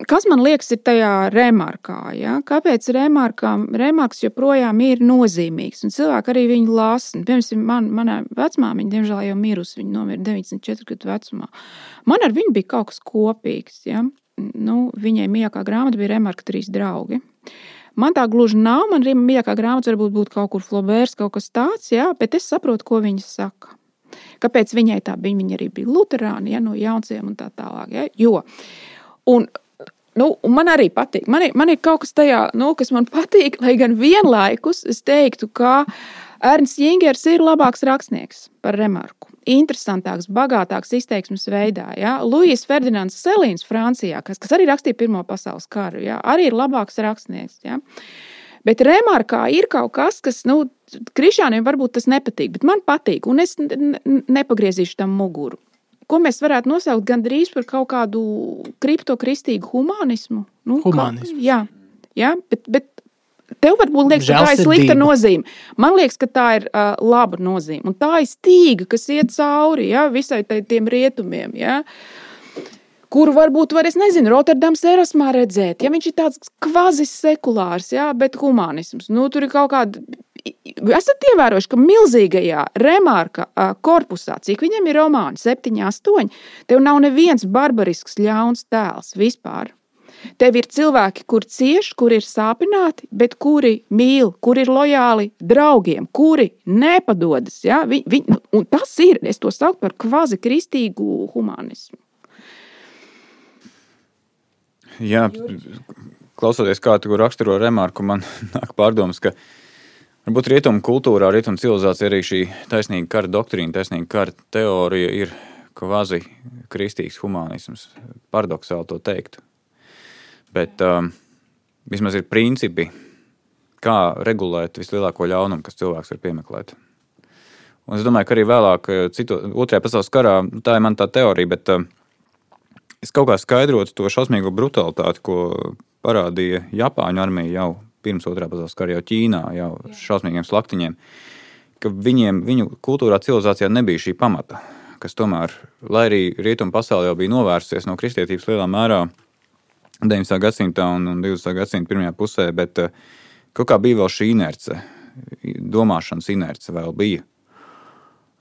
Kas man liekas, ir tajā remarkā? Ja? Kāpēc remarkām, remarks joprojām ir nozīmīgs? Un cilvēki arī viņu lasa. Piemēram, man, manā vecmāmiņa, diemžēl jau mirusi, viņa nomira 94 gadu vecumā. Man ar viņu bija kaut kas kopīgs. Ja? Nu, viņai mīļākā grāmata bija Remarka trīs draugi. Man tā gluži nav. Man arī mīļākā grāmata varbūt būtu kaut kur Flobērs, kaut kas tāds, ja? bet es saprotu, ko viņa saka. Kāpēc viņai tā bija? Viņa arī bija Lutāna, ja, no jaunciem un tā tālāk. Ja? Jo, un, Nu, man arī patīk. Man ir, man ir kaut kas tajā, nu, kas man patīk, lai gan vienlaikus es teiktu, ka Ernsts Jingers ir labāks rakstnieks par remarku. Interesantāks, bagātāks izteiksmes veidā. Ja? Luis Ferdinands Selīns Francijā, kas, kas arī rakstīja Pirmo pasaules karu, ja? arī ir labāks rakstnieks. Ja? Bet remarkā ir kaut kas, kas nu, krišāniem varbūt tas nepatīk, bet man patīk, un es nepagriezīšu tam muguru ko mēs varētu nosaukt gandrīz par kaut kādu kriptokristīgu humanismu. Nu, Humanisms. Kā, jā, jā, bet, bet Tev varbūt liekas, ka tā ir slikta nozīme. Man liekas, ka tā ir uh, laba nozīme. Un tā ir stīga, kas iet cauri ja, visai tiem rietumiem. Ja. Kuru varbūt var, es nezinu, Rotterdams erasmā redzēt. Ja viņš ir tāds kvazis sekulārs, ja, bet humanisms. Nu, tur ir kaut kāda esat ievērojuši, ka milzīgajā remarka korpusā, cik viņam ir romāni, 7, 8, tev nav neviens barbarisks ļauns tēls vispār. Tev ir cilvēki, kur cieš, kur ir sāpināti, bet kuri mīl, kuri ir lojāli draugiem, kuri nepadodas. Ja? Vi, vi, tas ir, es to saucu par kvazi kristīgu humanismu. Jā, klausoties, kā tu raksturo remarku, man *laughs* nāk pārdomas, ka Varbūt rietumu kultūrā, rietumu civilizācijā arī šī taisnīga kara doktrīna, taisnīga kara teorija ir kvazi kristīgs humanisms. Paradoxāli to teikt. Bet um, vismaz ir principi, kā regulēt vislielāko ļaunumu, kas cilvēks var piemeklēt. Un es domāju, ka arī vēlāk, eh, citu, otrajā pasaules karā, tā ir mana tā teorija, bet uh, es kaut kā skaidrotu to šausmīgo brutalitāti, ko parādīja Japāņu armija jau pirms otrā pasaules kara, jau Ķīnā, jau šausmīgiem slaktiņiem, ka viņiem, viņu kultūrā, civilizācijā nebija šī pamata, kas tomēr, lai arī rietumu pasaulē jau bija novērsies no kristietības lielā mērā 19. gadsimta un 20. gadsimta pirmajā pusē, bet eh, kaut kā bija vēl šī inerce, domāšanas inerce vēl bija.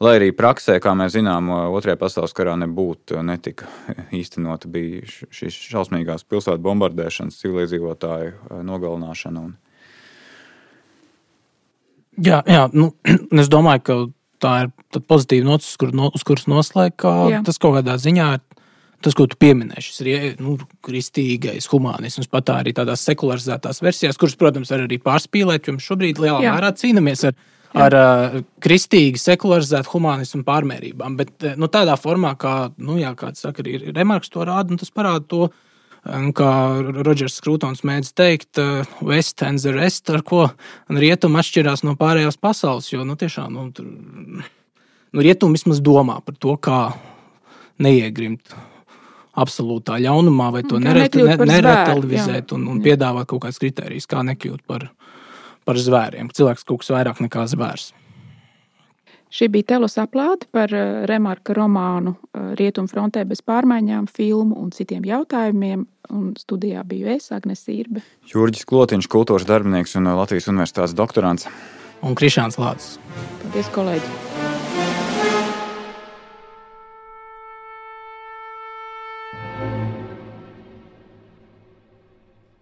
Lai arī praksē, kā mēs zinām, Otrajā pasaules karā nebūtu, netika īstenota bija šīs šausmīgās pilsētu bombardēšanas, civilizētāju eh, nogalināšana. Un... Jā, jā nu, *clears throat* es domāju, ka tā ir pozitīva nots, uz, kur, no, uz kuras noslēgt. Tas kaut kādā ziņā ir tas, ko tu pieminēji, šis nu, kristīgais humanisms, pat arī tādās sekularizētās versijās, kuras, protams, var arī pārspīlēt, jo mēs šobrīd lielā jā. mērā cīnāmies ar ar uh, kristīgi sekularizētu humanismu pārmērībām. Bet nu, tādā formā, kā, nu, jā, kāds saka, ir remarks to rāda, un tas parāda to, kā Rodžers Skrūtons mēdz teikt, West and the rest, ar ko rietumi atšķirās no pārējās pasaules. Jo, nu, tiešām, nu, tur, nu, rietumi vismaz domā par to, kā neiegrimt absolūtā ļaunumā, vai to Kā neret- nekļūt ne- par zvēru, neretelevizēt jā. un, un Jā. piedāvāt kaut kādas kritērijas, kā nekļūt par, par zvēriem. Cilvēks kaut kas vairāk nekā zvērs. Šī bija telos aplāde par eh, Remarka romānu eh, Rietumu frontē bez pārmaiņām, filmu un citiem jautājumiem. Un studijā biju es, Agnēs Irbe. Jurģis Klotiņš, kultūras darbinieks un Latvijas universitātes doktorants. Un Krišāns Lācis. Paldies, kolēģi!